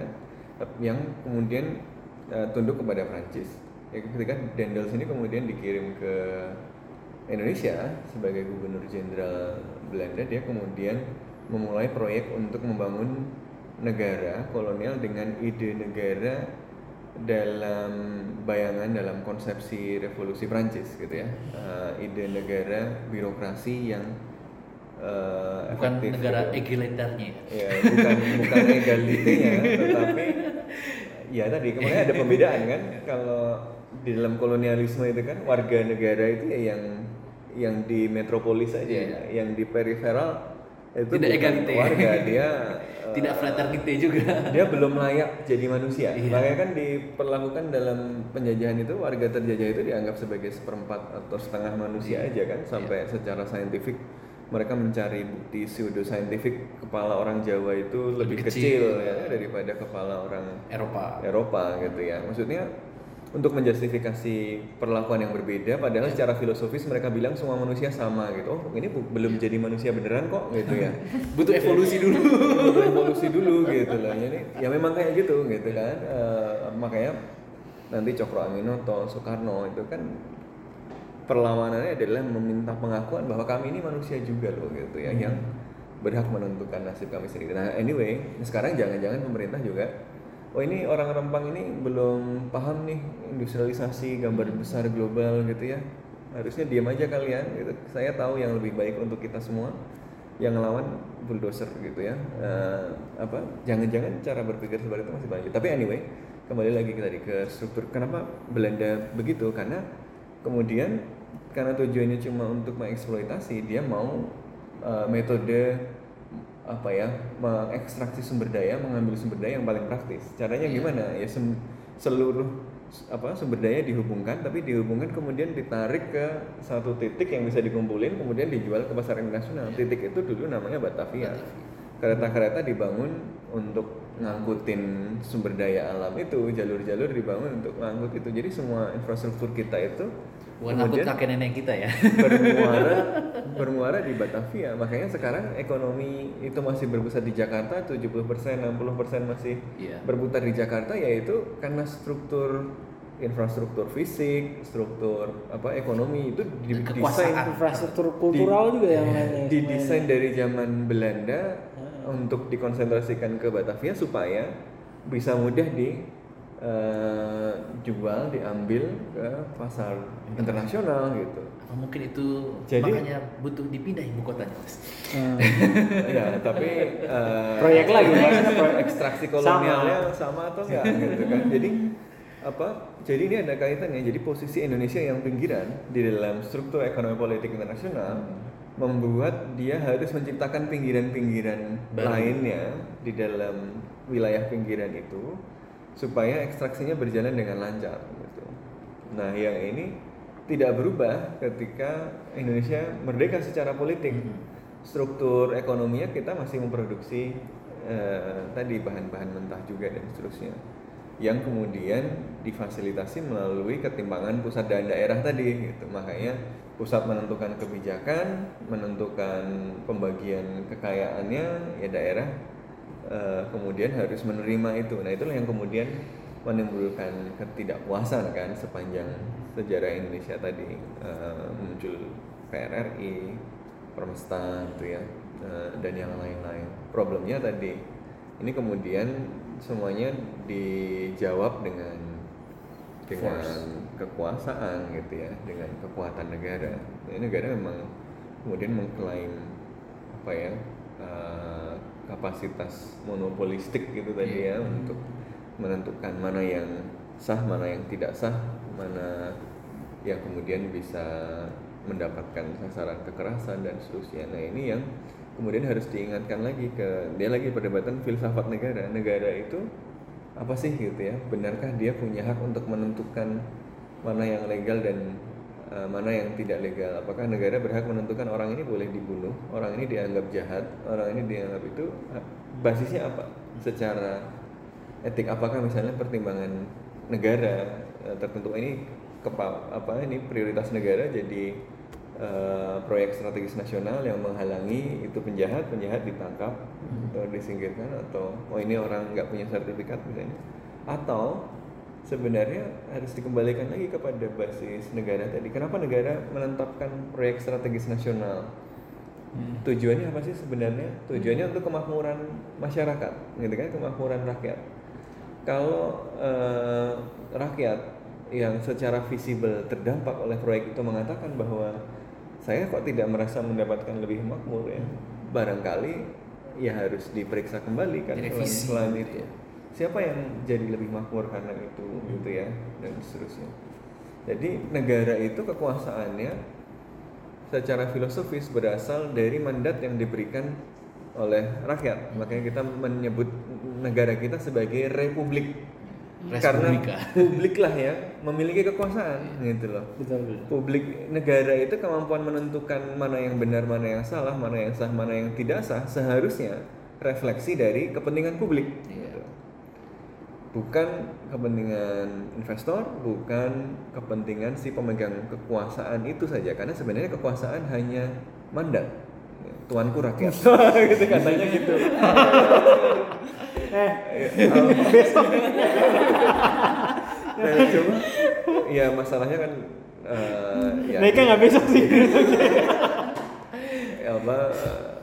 yang kemudian eh, tunduk kepada Prancis. Ya, ketika Dendels ini kemudian dikirim ke Indonesia sebagai gubernur jenderal Belanda. Dia kemudian memulai proyek untuk membangun negara kolonial dengan ide negara dalam bayangan dalam konsepsi revolusi Prancis gitu ya Eh, ide negara birokrasi yang eh, bukan efektif negara gitu. egalitarnya ya. bukan bukan egalitenya tetapi ya tadi kemudian ada pembedaan kan kalau di dalam kolonialisme itu kan warga negara itu ya yang yang di metropolis aja, Iya. yang di periferal itu Tidak bukan warga dia eh, Tidak fraternity juga. dia belum layak jadi manusia. Iya. Makanya kan diperlakukan dalam penjajahan itu warga terjajah itu dianggap sebagai seperempat atau setengah manusia Iya. aja kan sampai secara saintifik mereka mencari bukti pseudo saintifik kepala orang Jawa itu lebih, Lebih kecil, kecil. ya daripada kepala orang Eropa. Eropa gitu ya. Maksudnya untuk menjustifikasi perlakuan yang berbeda padahal secara filosofis mereka bilang semua manusia sama gitu. Oh, ini belum jadi manusia beneran kok gitu ya. Butuh evolusi dulu. Butuh evolusi dulu gitu loh. Jadi ya memang kayak gitu gitu kan. Eh, makanya nanti Cokro Aminoto, Soekarno itu kan perlawanannya adalah meminta pengakuan bahwa kami ini manusia juga loh gitu ya yang berhak menentukan nasib kami sendiri. Nah anyway sekarang jangan-jangan pemerintah juga oh ini orang Rempang ini belum paham nih industrialisasi gambar besar global gitu ya. Harusnya diam aja kalian gitu. Saya tahu yang lebih baik untuk kita semua yang ngelawan bulldozer gitu ya. Eh, apa? Jangan-jangan cara berpikir seperti itu masih banyak. Tapi anyway kembali lagi tadi ke struktur. Kenapa Belanda begitu? Karena kemudian karena tujuannya cuma untuk mengeksploitasi dia mau uh, metode apa ya mengekstraksi sumber daya mengambil sumber daya yang paling praktis. Caranya gimana? Ya sem- seluruh apa sumber daya dihubungkan tapi dihubungkan kemudian ditarik ke satu titik yang bisa dikumpulin kemudian dijual ke pasar internasional. Titik itu dulu namanya Batavia kereta-kereta dibangun untuk ngangkutin sumber daya alam itu jalur-jalur dibangun untuk ngangkut itu. Jadi semua infrastruktur kita itu Bukan angkut kakek nenek kita ya. bermuara bermuara di Batavia. Makanya sekarang ekonomi itu masih berpusat di Jakarta 70% 60% masih Iya. berputar di Jakarta yaitu karena struktur infrastruktur fisik struktur apa ekonomi itu didesain infrastruktur kultural juga yang lainnya. didesain dari zaman Belanda untuk dikonsentrasikan ke Batavia supaya bisa mudah di eh, jual diambil ke pasar internasional gitu Apa mungkin itu Jadi- makanya butuh dipindah ibu kotanya. Mas? Hmm. ya tapi eh, Proyek lagi, proyek. ekstraksi kolonialnya sama. atau enggak gitu kan jadi apa jadi ini ada kaitannya jadi posisi Indonesia yang pinggiran di dalam struktur ekonomi politik internasional membuat dia harus menciptakan pinggiran-pinggiran lainnya di dalam wilayah pinggiran itu supaya ekstraksinya berjalan dengan lancar gitu. Nah, yang ini tidak berubah ketika Indonesia merdeka secara politik. Struktur ekonominya kita masih memproduksi eh, tadi bahan-bahan mentah juga dan seterusnya. Yang kemudian difasilitasi melalui ketimpangan pusat dan daerah tadi gitu. Makanya pusat menentukan kebijakan, menentukan pembagian kekayaannya ya daerah eh, kemudian harus menerima itu. Nah, itulah yang kemudian menimbulkan ketidakpuasan kan sepanjang sejarah Indonesia tadi eh, muncul PRRI, Permesta gitu ya eh, dan yang lain-lain. Problemnya tadi ini kemudian semuanya dijawab dengan dengan kekuasaan gitu ya, dengan kekuatan negara. Nah, ini negara memang kemudian mengklaim apa ya eh, kapasitas monopolistik gitu tadi ya untuk menentukan mana yang sah, mana yang tidak sah, mana yang kemudian bisa mendapatkan sasaran kekerasan dan seterusnya. Nah ini yang kemudian harus diingatkan lagi ke dia lagi perdebatan filsafat negara. Negara itu apa sih gitu ya? Benarkah dia punya hak untuk menentukan mana yang legal dan eh, mana yang tidak legal? Apakah negara berhak menentukan orang ini boleh dibunuh, orang ini dianggap jahat, orang ini dianggap itu eh, basisnya apa? Secara etik apakah misalnya pertimbangan negara eh, tertentu ini kepa, apa ini prioritas negara jadi eh, proyek strategis nasional yang menghalangi itu penjahat penjahat ditangkap atau disingkirkan atau oh ini orang nggak punya sertifikat misalnya. Atau sebenarnya harus dikembalikan lagi kepada basis negara tadi. Kenapa negara menetapkan proyek strategis nasional? Tujuannya apa sih sebenarnya? Tujuannya untuk kemakmuran masyarakat gitu kan? Kemakmuran rakyat. Kalau eh, rakyat yang secara visibel terdampak oleh proyek itu mengatakan bahwa saya kok tidak merasa mendapatkan lebih makmur ya barangkali ya harus diperiksa kembali kan selain, Direvisi selain gitu itu ya. siapa yang jadi lebih makmur karena itu gitu ya dan seterusnya jadi negara itu kekuasaannya secara filosofis berasal dari mandat yang diberikan oleh rakyat. Makanya kita menyebut negara kita sebagai republik. Karena Respublika. publik lah ya memiliki kekuasaan gitu loh. Betul. Publik negara itu kemampuan menentukan mana yang benar, mana yang salah, mana yang sah, mana yang tidak sah seharusnya refleksi dari kepentingan publik. gitu. Bukan kepentingan investor, bukan kepentingan si pemegang kekuasaan itu saja karena sebenarnya kekuasaan hanya mandat. Tuanku rakyat. gitu katanya gitu. Eh, Nah, cuma ya masalahnya kan eh, ya, mereka nggak besok sih. ya apa eh,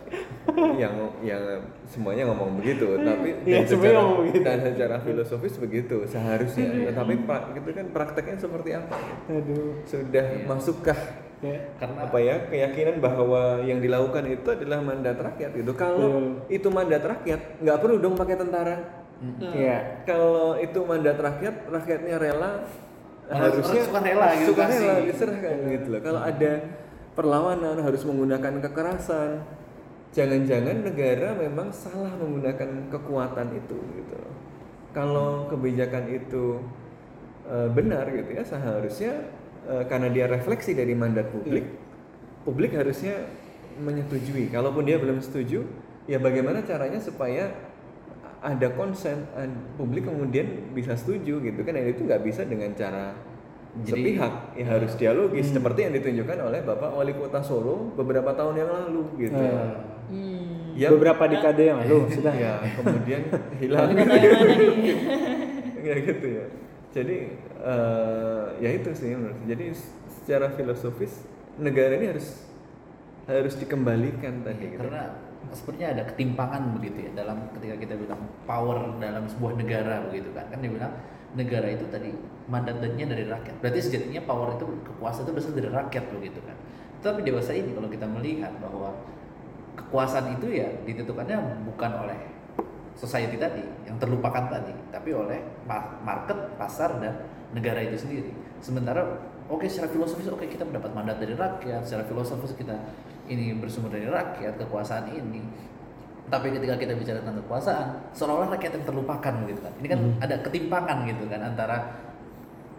yang yang semuanya ngomong begitu tapi Iya, dan semuanya secara dan secara filosofis begitu seharusnya tapi pra, itu kan prakteknya seperti apa Aduh. sudah Iya. masukkah Ya. Karena apa ya keyakinan bahwa yang dilakukan itu adalah mandat rakyat gitu. Kalau itu mandat rakyat nggak perlu dong pakai tentara. Iya. kalau itu mandat rakyat rakyatnya rela Malah harusnya sukarela gitu sukarela kasih. diserahkan gitu loh. Kalau ada perlawanan harus menggunakan kekerasan. Jangan-jangan negara memang salah menggunakan kekuatan itu gitu loh. Kalau kebijakan itu eh, benar gitu ya seharusnya eh, karena dia refleksi dari mandat publik publik harusnya menyetujui. Kalaupun dia belum setuju ya bagaimana caranya supaya ada konsen publik kemudian bisa setuju gitu kan? Dan itu nggak bisa dengan cara Jadi- sepihak. Ya harus dialogis seperti yang ditunjukkan oleh bapak wali kota Solo beberapa tahun yang lalu gitu. Eh, Hmm. Ya, beberapa dekade yang lalu sudah. ya kemudian hilang. Ya gitu ya jadi eh, ya itu sih menurut jadi secara filosofis negara ini harus harus dikembalikan tadi gitu. karena sepertinya ada ketimpangan begitu ya dalam ketika kita bilang power dalam sebuah negara begitu kan. Kan dia bilang negara itu tadi mandatnya dari rakyat. Berarti sejatinya power itu kekuasaan itu berasal dari rakyat begitu kan. Tapi dewasa ini kalau kita melihat bahwa kekuasaan itu ya ditentukannya bukan oleh society tadi yang terlupakan tadi tapi oleh ma- market pasar dan negara itu sendiri. Sementara oke secara filosofis oke kita mendapat mandat dari rakyat secara filosofis kita ini bersumber dari rakyat kekuasaan ini. Tapi ketika kita bicara tentang kekuasaan seolah-olah rakyat yang terlupakan gitu kan. Ini kan ada ketimpangan gitu kan antara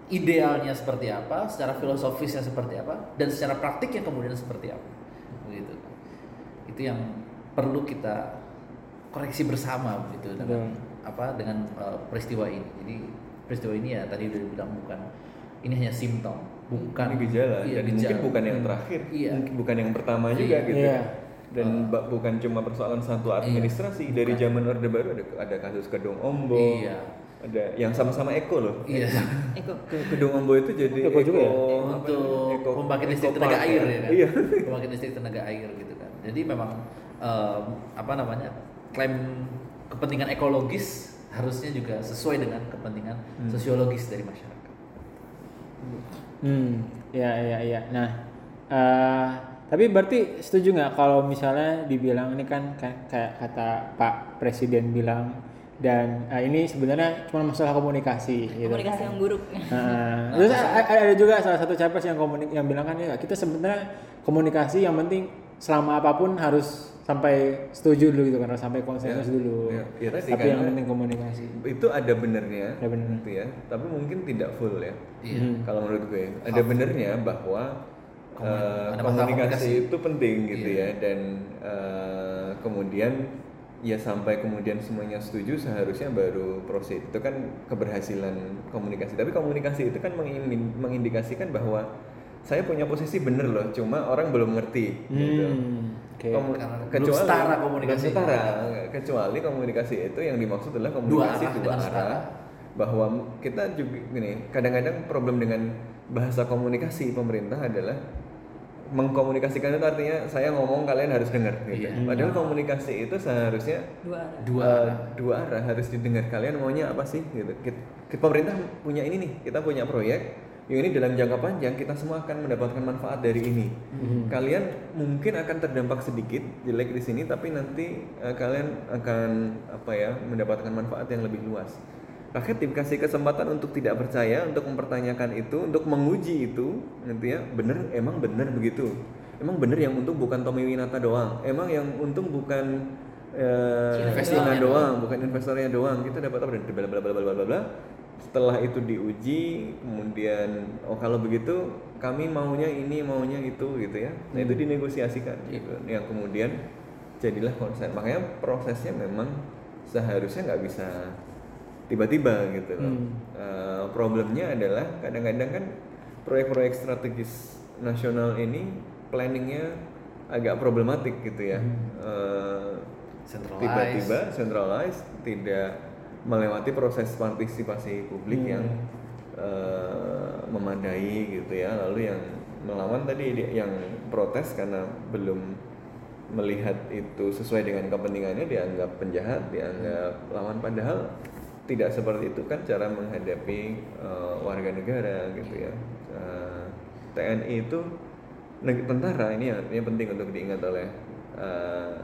idealnya seperti apa secara filosofisnya seperti apa dan secara praktiknya kemudian seperti apa. Begitu. Itu yang perlu kita koreksi bersama begitu dengan apa dengan uh, peristiwa ini jadi peristiwa ini ya tadi udah dibilang bukan ini hanya simptom bukan ini gejala iya, dan mungkin gejala. bukan yang terakhir iya mungkin bukan yang pertama Iya. juga gitu Iya. dan ba- bukan cuma persoalan satu administrasi dari zaman orde baru ada ada kasus kedung ombo Iya. ada yang sama-sama eko loh iya Eko. Ke- kedung ombo itu jadi Eko juga ya? apa untuk namanya, eko- pembangkit listrik eko tenaga air ya kan? iya pembangkit listrik tenaga air gitu kan jadi memang em, apa namanya klaim kepentingan ekologis harusnya juga sesuai dengan kepentingan sosiologis dari masyarakat Hmm, ya ya ya. Nah, eh, tapi berarti setuju nggak kalau misalnya dibilang ini kan kayak, kayak kata Pak Presiden bilang dan eh, ini sebenarnya cuma masalah komunikasi gitu. Komunikasi yang buruk. Nah, terus ada juga salah satu capres yang komunik yang bilang kan ya kita sebenarnya komunikasi yang penting selama apa pun harus sampai setuju dulu gitu kan sampai konsensus Ya, dulu. ya, ya tadi Tapi yang karena- penting komunikasi. itu ada benernya Ada benernya. gitu ya tapi mungkin tidak full ya Iya. Hmm. kalau menurut gue ada benernya bahwa Komun- ada masalah komunikasi, komunikasi. itu penting gitu Iya. ya dan eh, kemudian ya sampai kemudian semuanya setuju seharusnya baru proceed itu kan keberhasilan komunikasi tapi komunikasi itu kan mengin- mengindikasikan bahwa saya punya posisi bener loh cuma orang belum ngerti gitu Hmm, oke. Belum setara komunikasi. belum setara. kecuali komunikasi itu yang dimaksud adalah komunikasi arah dua, arah, bahwa kita juga gini kadang-kadang problem dengan bahasa komunikasi pemerintah adalah mengkomunikasikan itu artinya saya ngomong kalian harus dengar gitu. Iya. padahal komunikasi itu seharusnya Dua arah. dua eh, arah. dua arah harus didengar kalian maunya apa sih gitu Kit- kit- pemerintah punya ini nih kita punya proyek yang ini dalam jangka panjang kita semua akan mendapatkan manfaat dari ini. Kalian mungkin akan terdampak sedikit jelek di sini tapi nanti eh, kalian akan apa ya mendapatkan manfaat yang lebih luas. Rakyat dikasih kesempatan untuk tidak percaya untuk mempertanyakan itu untuk menguji itu nanti ya bener emang bener begitu? Emang bener yang untung bukan Tommy Winata doang? Emang yang untung bukan eh, Investornya doang. bukan investornya doang? Kita dapat apa? Bla bla bla bla bla bla setelah itu diuji kemudian oh kalau begitu kami maunya ini maunya itu gitu ya. Nah itu dinegosiasikan gitu. Yang kemudian jadilah konsen makanya prosesnya memang seharusnya nggak bisa tiba-tiba gitu loh. Hmm. Eh, problemnya adalah kadang-kadang kan proyek-proyek strategis nasional ini planningnya agak problematik gitu ya. Eh, Centralized. tiba-tiba centralized tidak melewati proses partisipasi publik Hmm. yang eh, memadai gitu ya. Lalu yang melawan tadi di- yang protes karena belum melihat itu sesuai dengan kepentingannya dianggap penjahat dianggap lawan. Padahal tidak seperti itu kan cara menghadapi eh, warga negara gitu ya. Eh, TNI itu tentara ini ya ini penting untuk diingat oleh eh,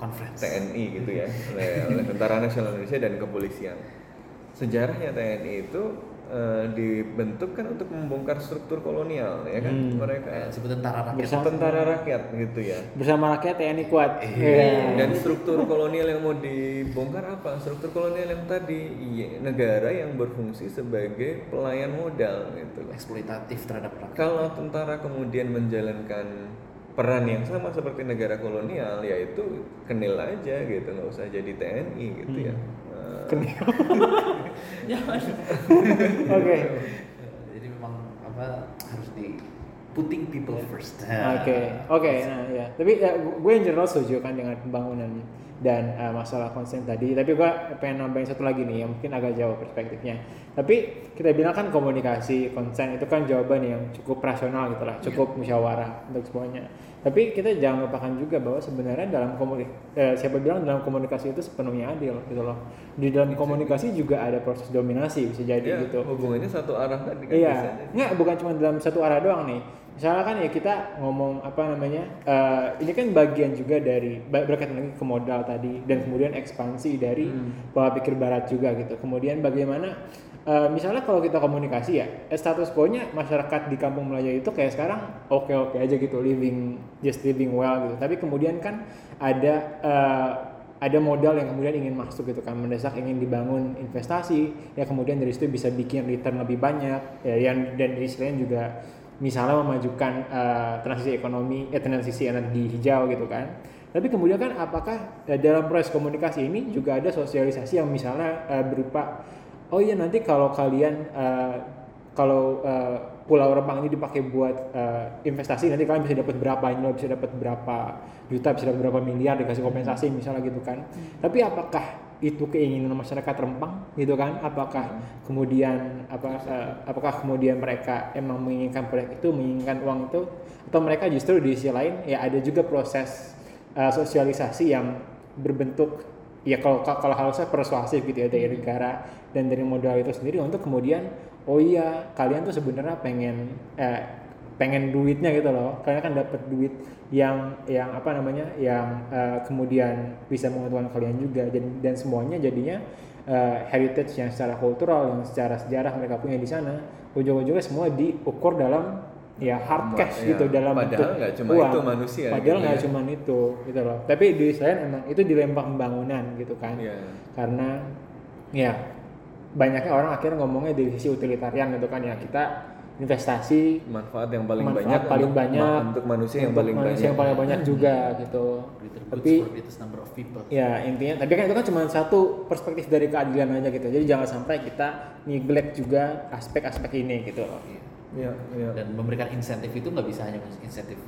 Conference. TNI gitu ya oleh, oleh Tentara Nasional Indonesia dan kepolisian. Sejarahnya TNI itu eh, dibentuk kan untuk membongkar struktur kolonial ya kan Hmm. mereka Kayak disebut tentara rakyat. Bersama- tentara rakyat gitu ya. Bersama rakyat TNI kuat. Iya. Dan struktur kolonial yang mau dibongkar apa? Struktur kolonial yang tadi iya, negara yang berfungsi sebagai pelayan modal gitu eksploitatif terhadap rakyat. Kalau tentara kemudian menjalankan peran yang sama seperti negara kolonial, yaitu kenil aja gitu, nggak usah jadi TNI gitu ya. Eh, Kenil. Jangan. Oke. Jadi memang apa harus di putting people first. Oke, oke, nah ya. Tapi ya, gue yang general setuju kan dengan pembangunan dan uh, masalah konsen tadi. Tapi gue pengen nambahin satu lagi nih yang mungkin agak jauh perspektifnya. Tapi kita bilang kan komunikasi konsen itu kan jawaban yang cukup rasional gitu lah, cukup musyawarah untuk semuanya. Tapi kita jangan lupakan juga bahwa sebenarnya dalam komunikasi, siapa bilang dalam komunikasi itu sepenuhnya adil gitu loh. Di dalam komunikasi juga ada proses dominasi bisa jadi ya, gitu. hubungannya satu arah kan Iya, nggak bukan cuma dalam satu arah doang nih. Misalnya kan ya kita ngomong apa namanya, eh, ini kan bagian juga dari berkaitan lagi ke modal tadi dan kemudian ekspansi dari pola pikir barat juga gitu. Kemudian bagaimana, eh, misalnya kalau kita komunikasi ya, eh, status quo-nya masyarakat di kampung Melayu itu kayak sekarang oke-oke aja gitu, living just living well gitu. Tapi kemudian kan ada eh, ada modal yang kemudian ingin masuk gitu kan mendesak ingin dibangun investasi ya kemudian dari situ bisa bikin return lebih banyak ya yang dan di sisi lain juga misalnya memajukan eh, transisi ekonomi eh transisi energi hijau gitu kan tapi kemudian kan apakah dalam proses komunikasi ini juga ada sosialisasi yang misalnya berupa oh iya nanti kalau kalian eh, kalau eh, Pulau Rempang ini dipakai buat eh, investasi nanti kalian bisa dapat berapa ini bisa dapat berapa juta bisa dapat berapa miliar dikasih kompensasi misalnya gitu kan. Tapi apakah itu keinginan masyarakat Rempang gitu kan? Apakah kemudian apa eh, apakah kemudian mereka emang menginginkan proyek itu menginginkan uang itu? Atau mereka justru di sisi lain ya ada juga proses eh, sosialisasi yang berbentuk ya kalau kalau harusnya persuasif gitu ya dari negara dan dari modal itu sendiri untuk kemudian oh iya kalian tuh sebenarnya pengen eh, pengen duitnya gitu loh kalian kan dapat duit yang yang apa namanya yang eh, kemudian bisa menguntungkan kalian juga dan dan semuanya jadinya eh, heritage yang secara kultural yang secara sejarah mereka punya di sana ujung-ujungnya semua diukur dalam ya hard cash ya, gitu dalam padahal bentuk nggak cuma uang. itu manusia padahal gitu nggak ya. cuma itu gitu loh tapi di selain emang itu dilempar pembangunan gitu kan Iya. karena ya banyaknya orang akhirnya ngomongnya dari sisi utilitarian gitu kan ya kita investasi manfaat yang paling manfaat banyak paling untuk, banyak untuk manusia yang untuk paling manusia banyak yang paling banyak juga gitu tapi for greatest number of people. ya intinya tapi kan itu kan cuma satu perspektif dari keadilan aja gitu jadi jangan sampai kita neglect juga aspek-aspek ini gitu loh Iya. Iya, iya. Dan memberikan insentif itu nggak bisa hanya insentif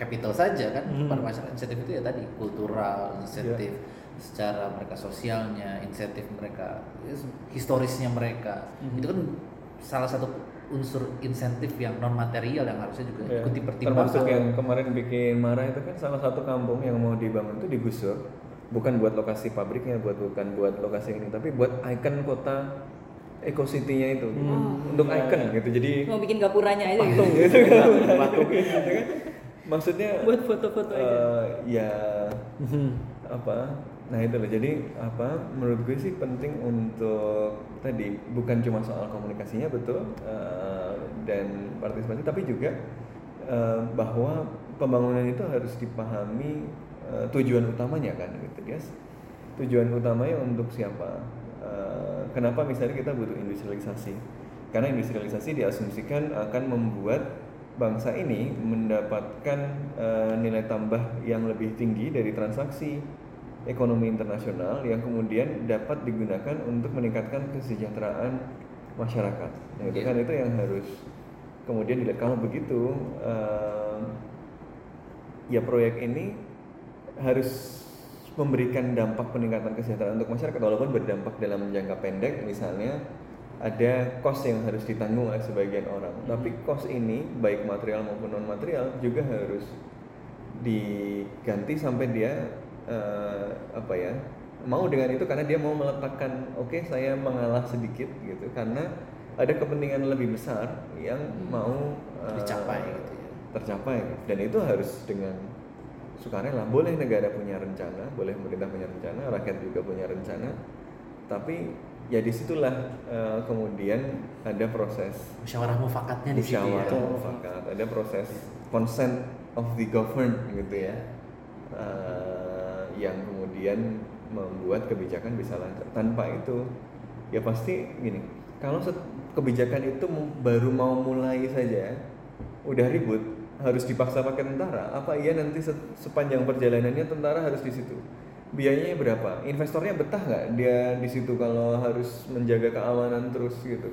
capital saja kan Hmm. pada masyarakat insentif itu ya tadi kultural insentif secara mereka sosialnya insentif mereka ya, historisnya mereka Hmm. itu kan salah satu unsur insentif yang non material yang harusnya juga Iya. ikuti pertimbangan Termasuk yang kemarin bikin marah itu kan salah satu kampung yang mau dibangun itu digusur bukan buat lokasi pabriknya, buat bukan buat lokasi ini, tapi buat ikon kota Eco City-nya itu. Hmm. untuk ikon gitu. Jadi Mau bikin gapuranya aja gitu. patung gitu kan. Maksudnya Buat foto-foto aja. eh, ya apa nah itu loh jadi apa menurut gue sih penting untuk tadi bukan cuma soal komunikasinya betul eh, dan partisipasi tapi juga eh, bahwa pembangunan itu harus dipahami eh, tujuan utamanya kan gitu ya. Tujuan utamanya untuk siapa? Eh, kenapa misalnya kita butuh industrialisasi? Karena industrialisasi diasumsikan akan membuat bangsa ini mendapatkan eh, nilai tambah yang lebih tinggi dari transaksi ekonomi internasional yang kemudian dapat digunakan untuk meningkatkan kesejahteraan masyarakat. Nah, itu Iya. kan itu yang harus kemudian dilihat. Kalau begitu, eh, ya proyek ini harus memberikan dampak peningkatan kesejahteraan untuk masyarakat walaupun berdampak dalam jangka pendek misalnya ada cost yang harus ditanggung oleh sebagian orang tapi cost ini baik material maupun non material juga harus diganti sampai dia eh, apa ya mau dengan itu karena dia mau meletakkan oke saya mengalah sedikit gitu. Karena ada kepentingan lebih besar yang mau eh, Dicapai gitu ya. tercapai. Dan itu harus dengan sukarela. Boleh negara punya rencana boleh pemerintah punya rencana rakyat juga punya rencana. Tapi ya di situlah eh, kemudian ada proses musyawarah mufakatnya di situ ya. musyawarah mufakat. Ada proses consent of the governed gitu ya. Eh, yang kemudian membuat kebijakan bisa lancar tanpa itu ya pasti gini kalau kebijakan itu baru mau mulai saja udah ribut harus dipaksa pakai tentara apa iya nanti se- sepanjang perjalanannya tentara harus di situ? Biayanya berapa? Investornya betah nggak? Dia di situ kalau harus menjaga keamanan terus gitu.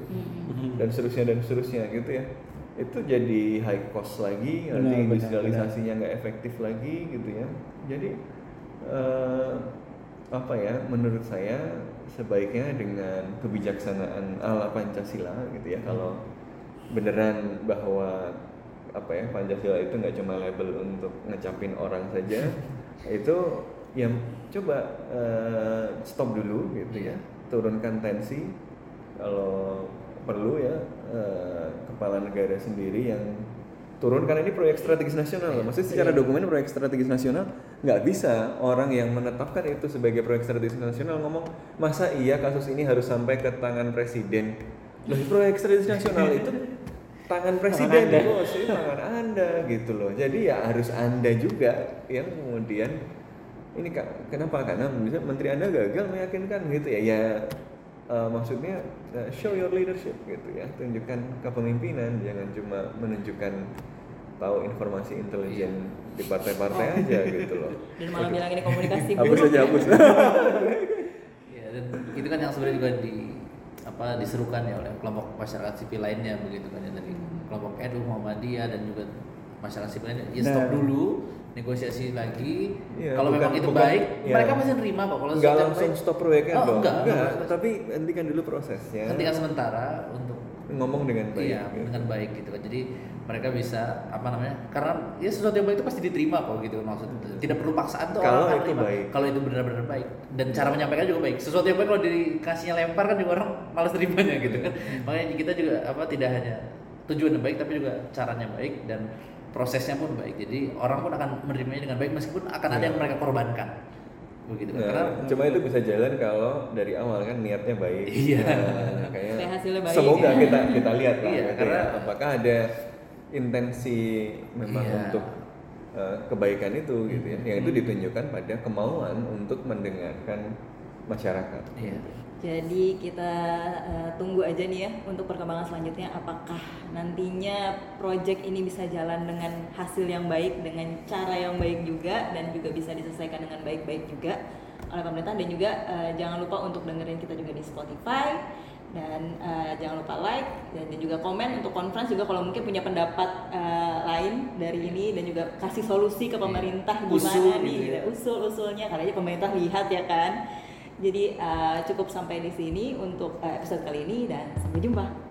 Dan seterusnya dan seterusnya gitu ya. Itu jadi high cost lagi nanti industrialisasinya nggak efektif lagi gitu ya. Jadi eh, apa ya menurut saya sebaiknya dengan kebijaksanaan ala Pancasila gitu ya. Kalau beneran bahwa apa ya Pancasila itu nggak cuma label untuk ngecapin orang saja itu ya coba eh, stop dulu gitu ya. Turunkan tensi kalau perlu ya eh, kepala negara sendiri yang turun karena ini proyek strategis nasional maksudnya secara dokumen proyek strategis nasional nggak bisa orang yang menetapkan itu sebagai proyek strategis nasional ngomong masa iya kasus ini harus sampai ke tangan presiden? Loh proyek strategis nasional itu tangan presiden Anda. bos ini tangan anda gitu loh. Jadi ya harus anda juga yang kemudian ini kenapa karena bisa? Menteri anda gagal meyakinkan gitu ya. Ya eh, maksudnya eh, show your leadership gitu ya. Tunjukkan kepemimpinan jangan cuma menunjukkan tahu informasi intelijen di partai-partai aja gitu loh. Dan malah bilang ini komunikasi. Hapus buruk. aja hapus. Ya, dan itu kan yang sebenarnya juga di apa diserukan ya oleh kelompok masyarakat sipil lainnya begitu kan ya. Dari kelompok NU Muhammadiyah dan juga masyarakat sipil ya stop Nah. dulu negosiasi lagi Iya, kalau memang itu bukan- baik iya. mereka pasti nerima kok kalau nggak langsung baik. stop proyeknya Oh, dong enggak, enggak. tapi hentikan dulu prosesnya hentikan sementara untuk ngomong dengan baik iya gitu. dengan baik gitu kan jadi mereka bisa apa namanya karena ya sesuatu yang baik itu pasti diterima kok gitu maksudnya tidak perlu paksaan tuh Kalau orang itu terima. baik. kalau itu benar-benar baik dan cara menyampaikan juga baik sesuatu yang baik kalau dikasihnya lempar kan juga orang malas terimanya gitu kan makanya kita juga apa tidak hanya tujuan yang baik tapi juga caranya baik dan prosesnya pun baik jadi orang pun akan menerimanya dengan baik meskipun akan ada Iya. yang mereka korbankan begitu Nah, karena cuma itu bisa jalan kalau dari awal kan niatnya baik. Iya. Nah, kayak Supaya hasilnya baik. Semoga kita kita lihat lah. Iya, gitu karena- ya. apakah ada intensi memang Iya. untuk uh, kebaikan itu gitu ya. Yang itu ditunjukkan pada kemauan untuk mendengarkan masyarakat. Iya. Jadi kita eh, tunggu aja nih ya untuk perkembangan selanjutnya. Apakah nantinya project ini bisa jalan dengan hasil yang baik dengan cara yang baik juga dan juga bisa diselesaikan dengan baik-baik juga oleh pemerintah. Dan juga eh, jangan lupa untuk dengerin kita juga di Spotify. Dan eh, jangan lupa like dan, dan juga komen untuk conference juga kalau mungkin punya pendapat eh, lain dari ini. Dan juga kasih solusi ke pemerintah Usul gimana gitu nih. ya. usul-usulnya. Karena aja pemerintah lihat ya kan jadi uh, cukup sampai di sini untuk uh, episode kali ini dan sampai jumpa.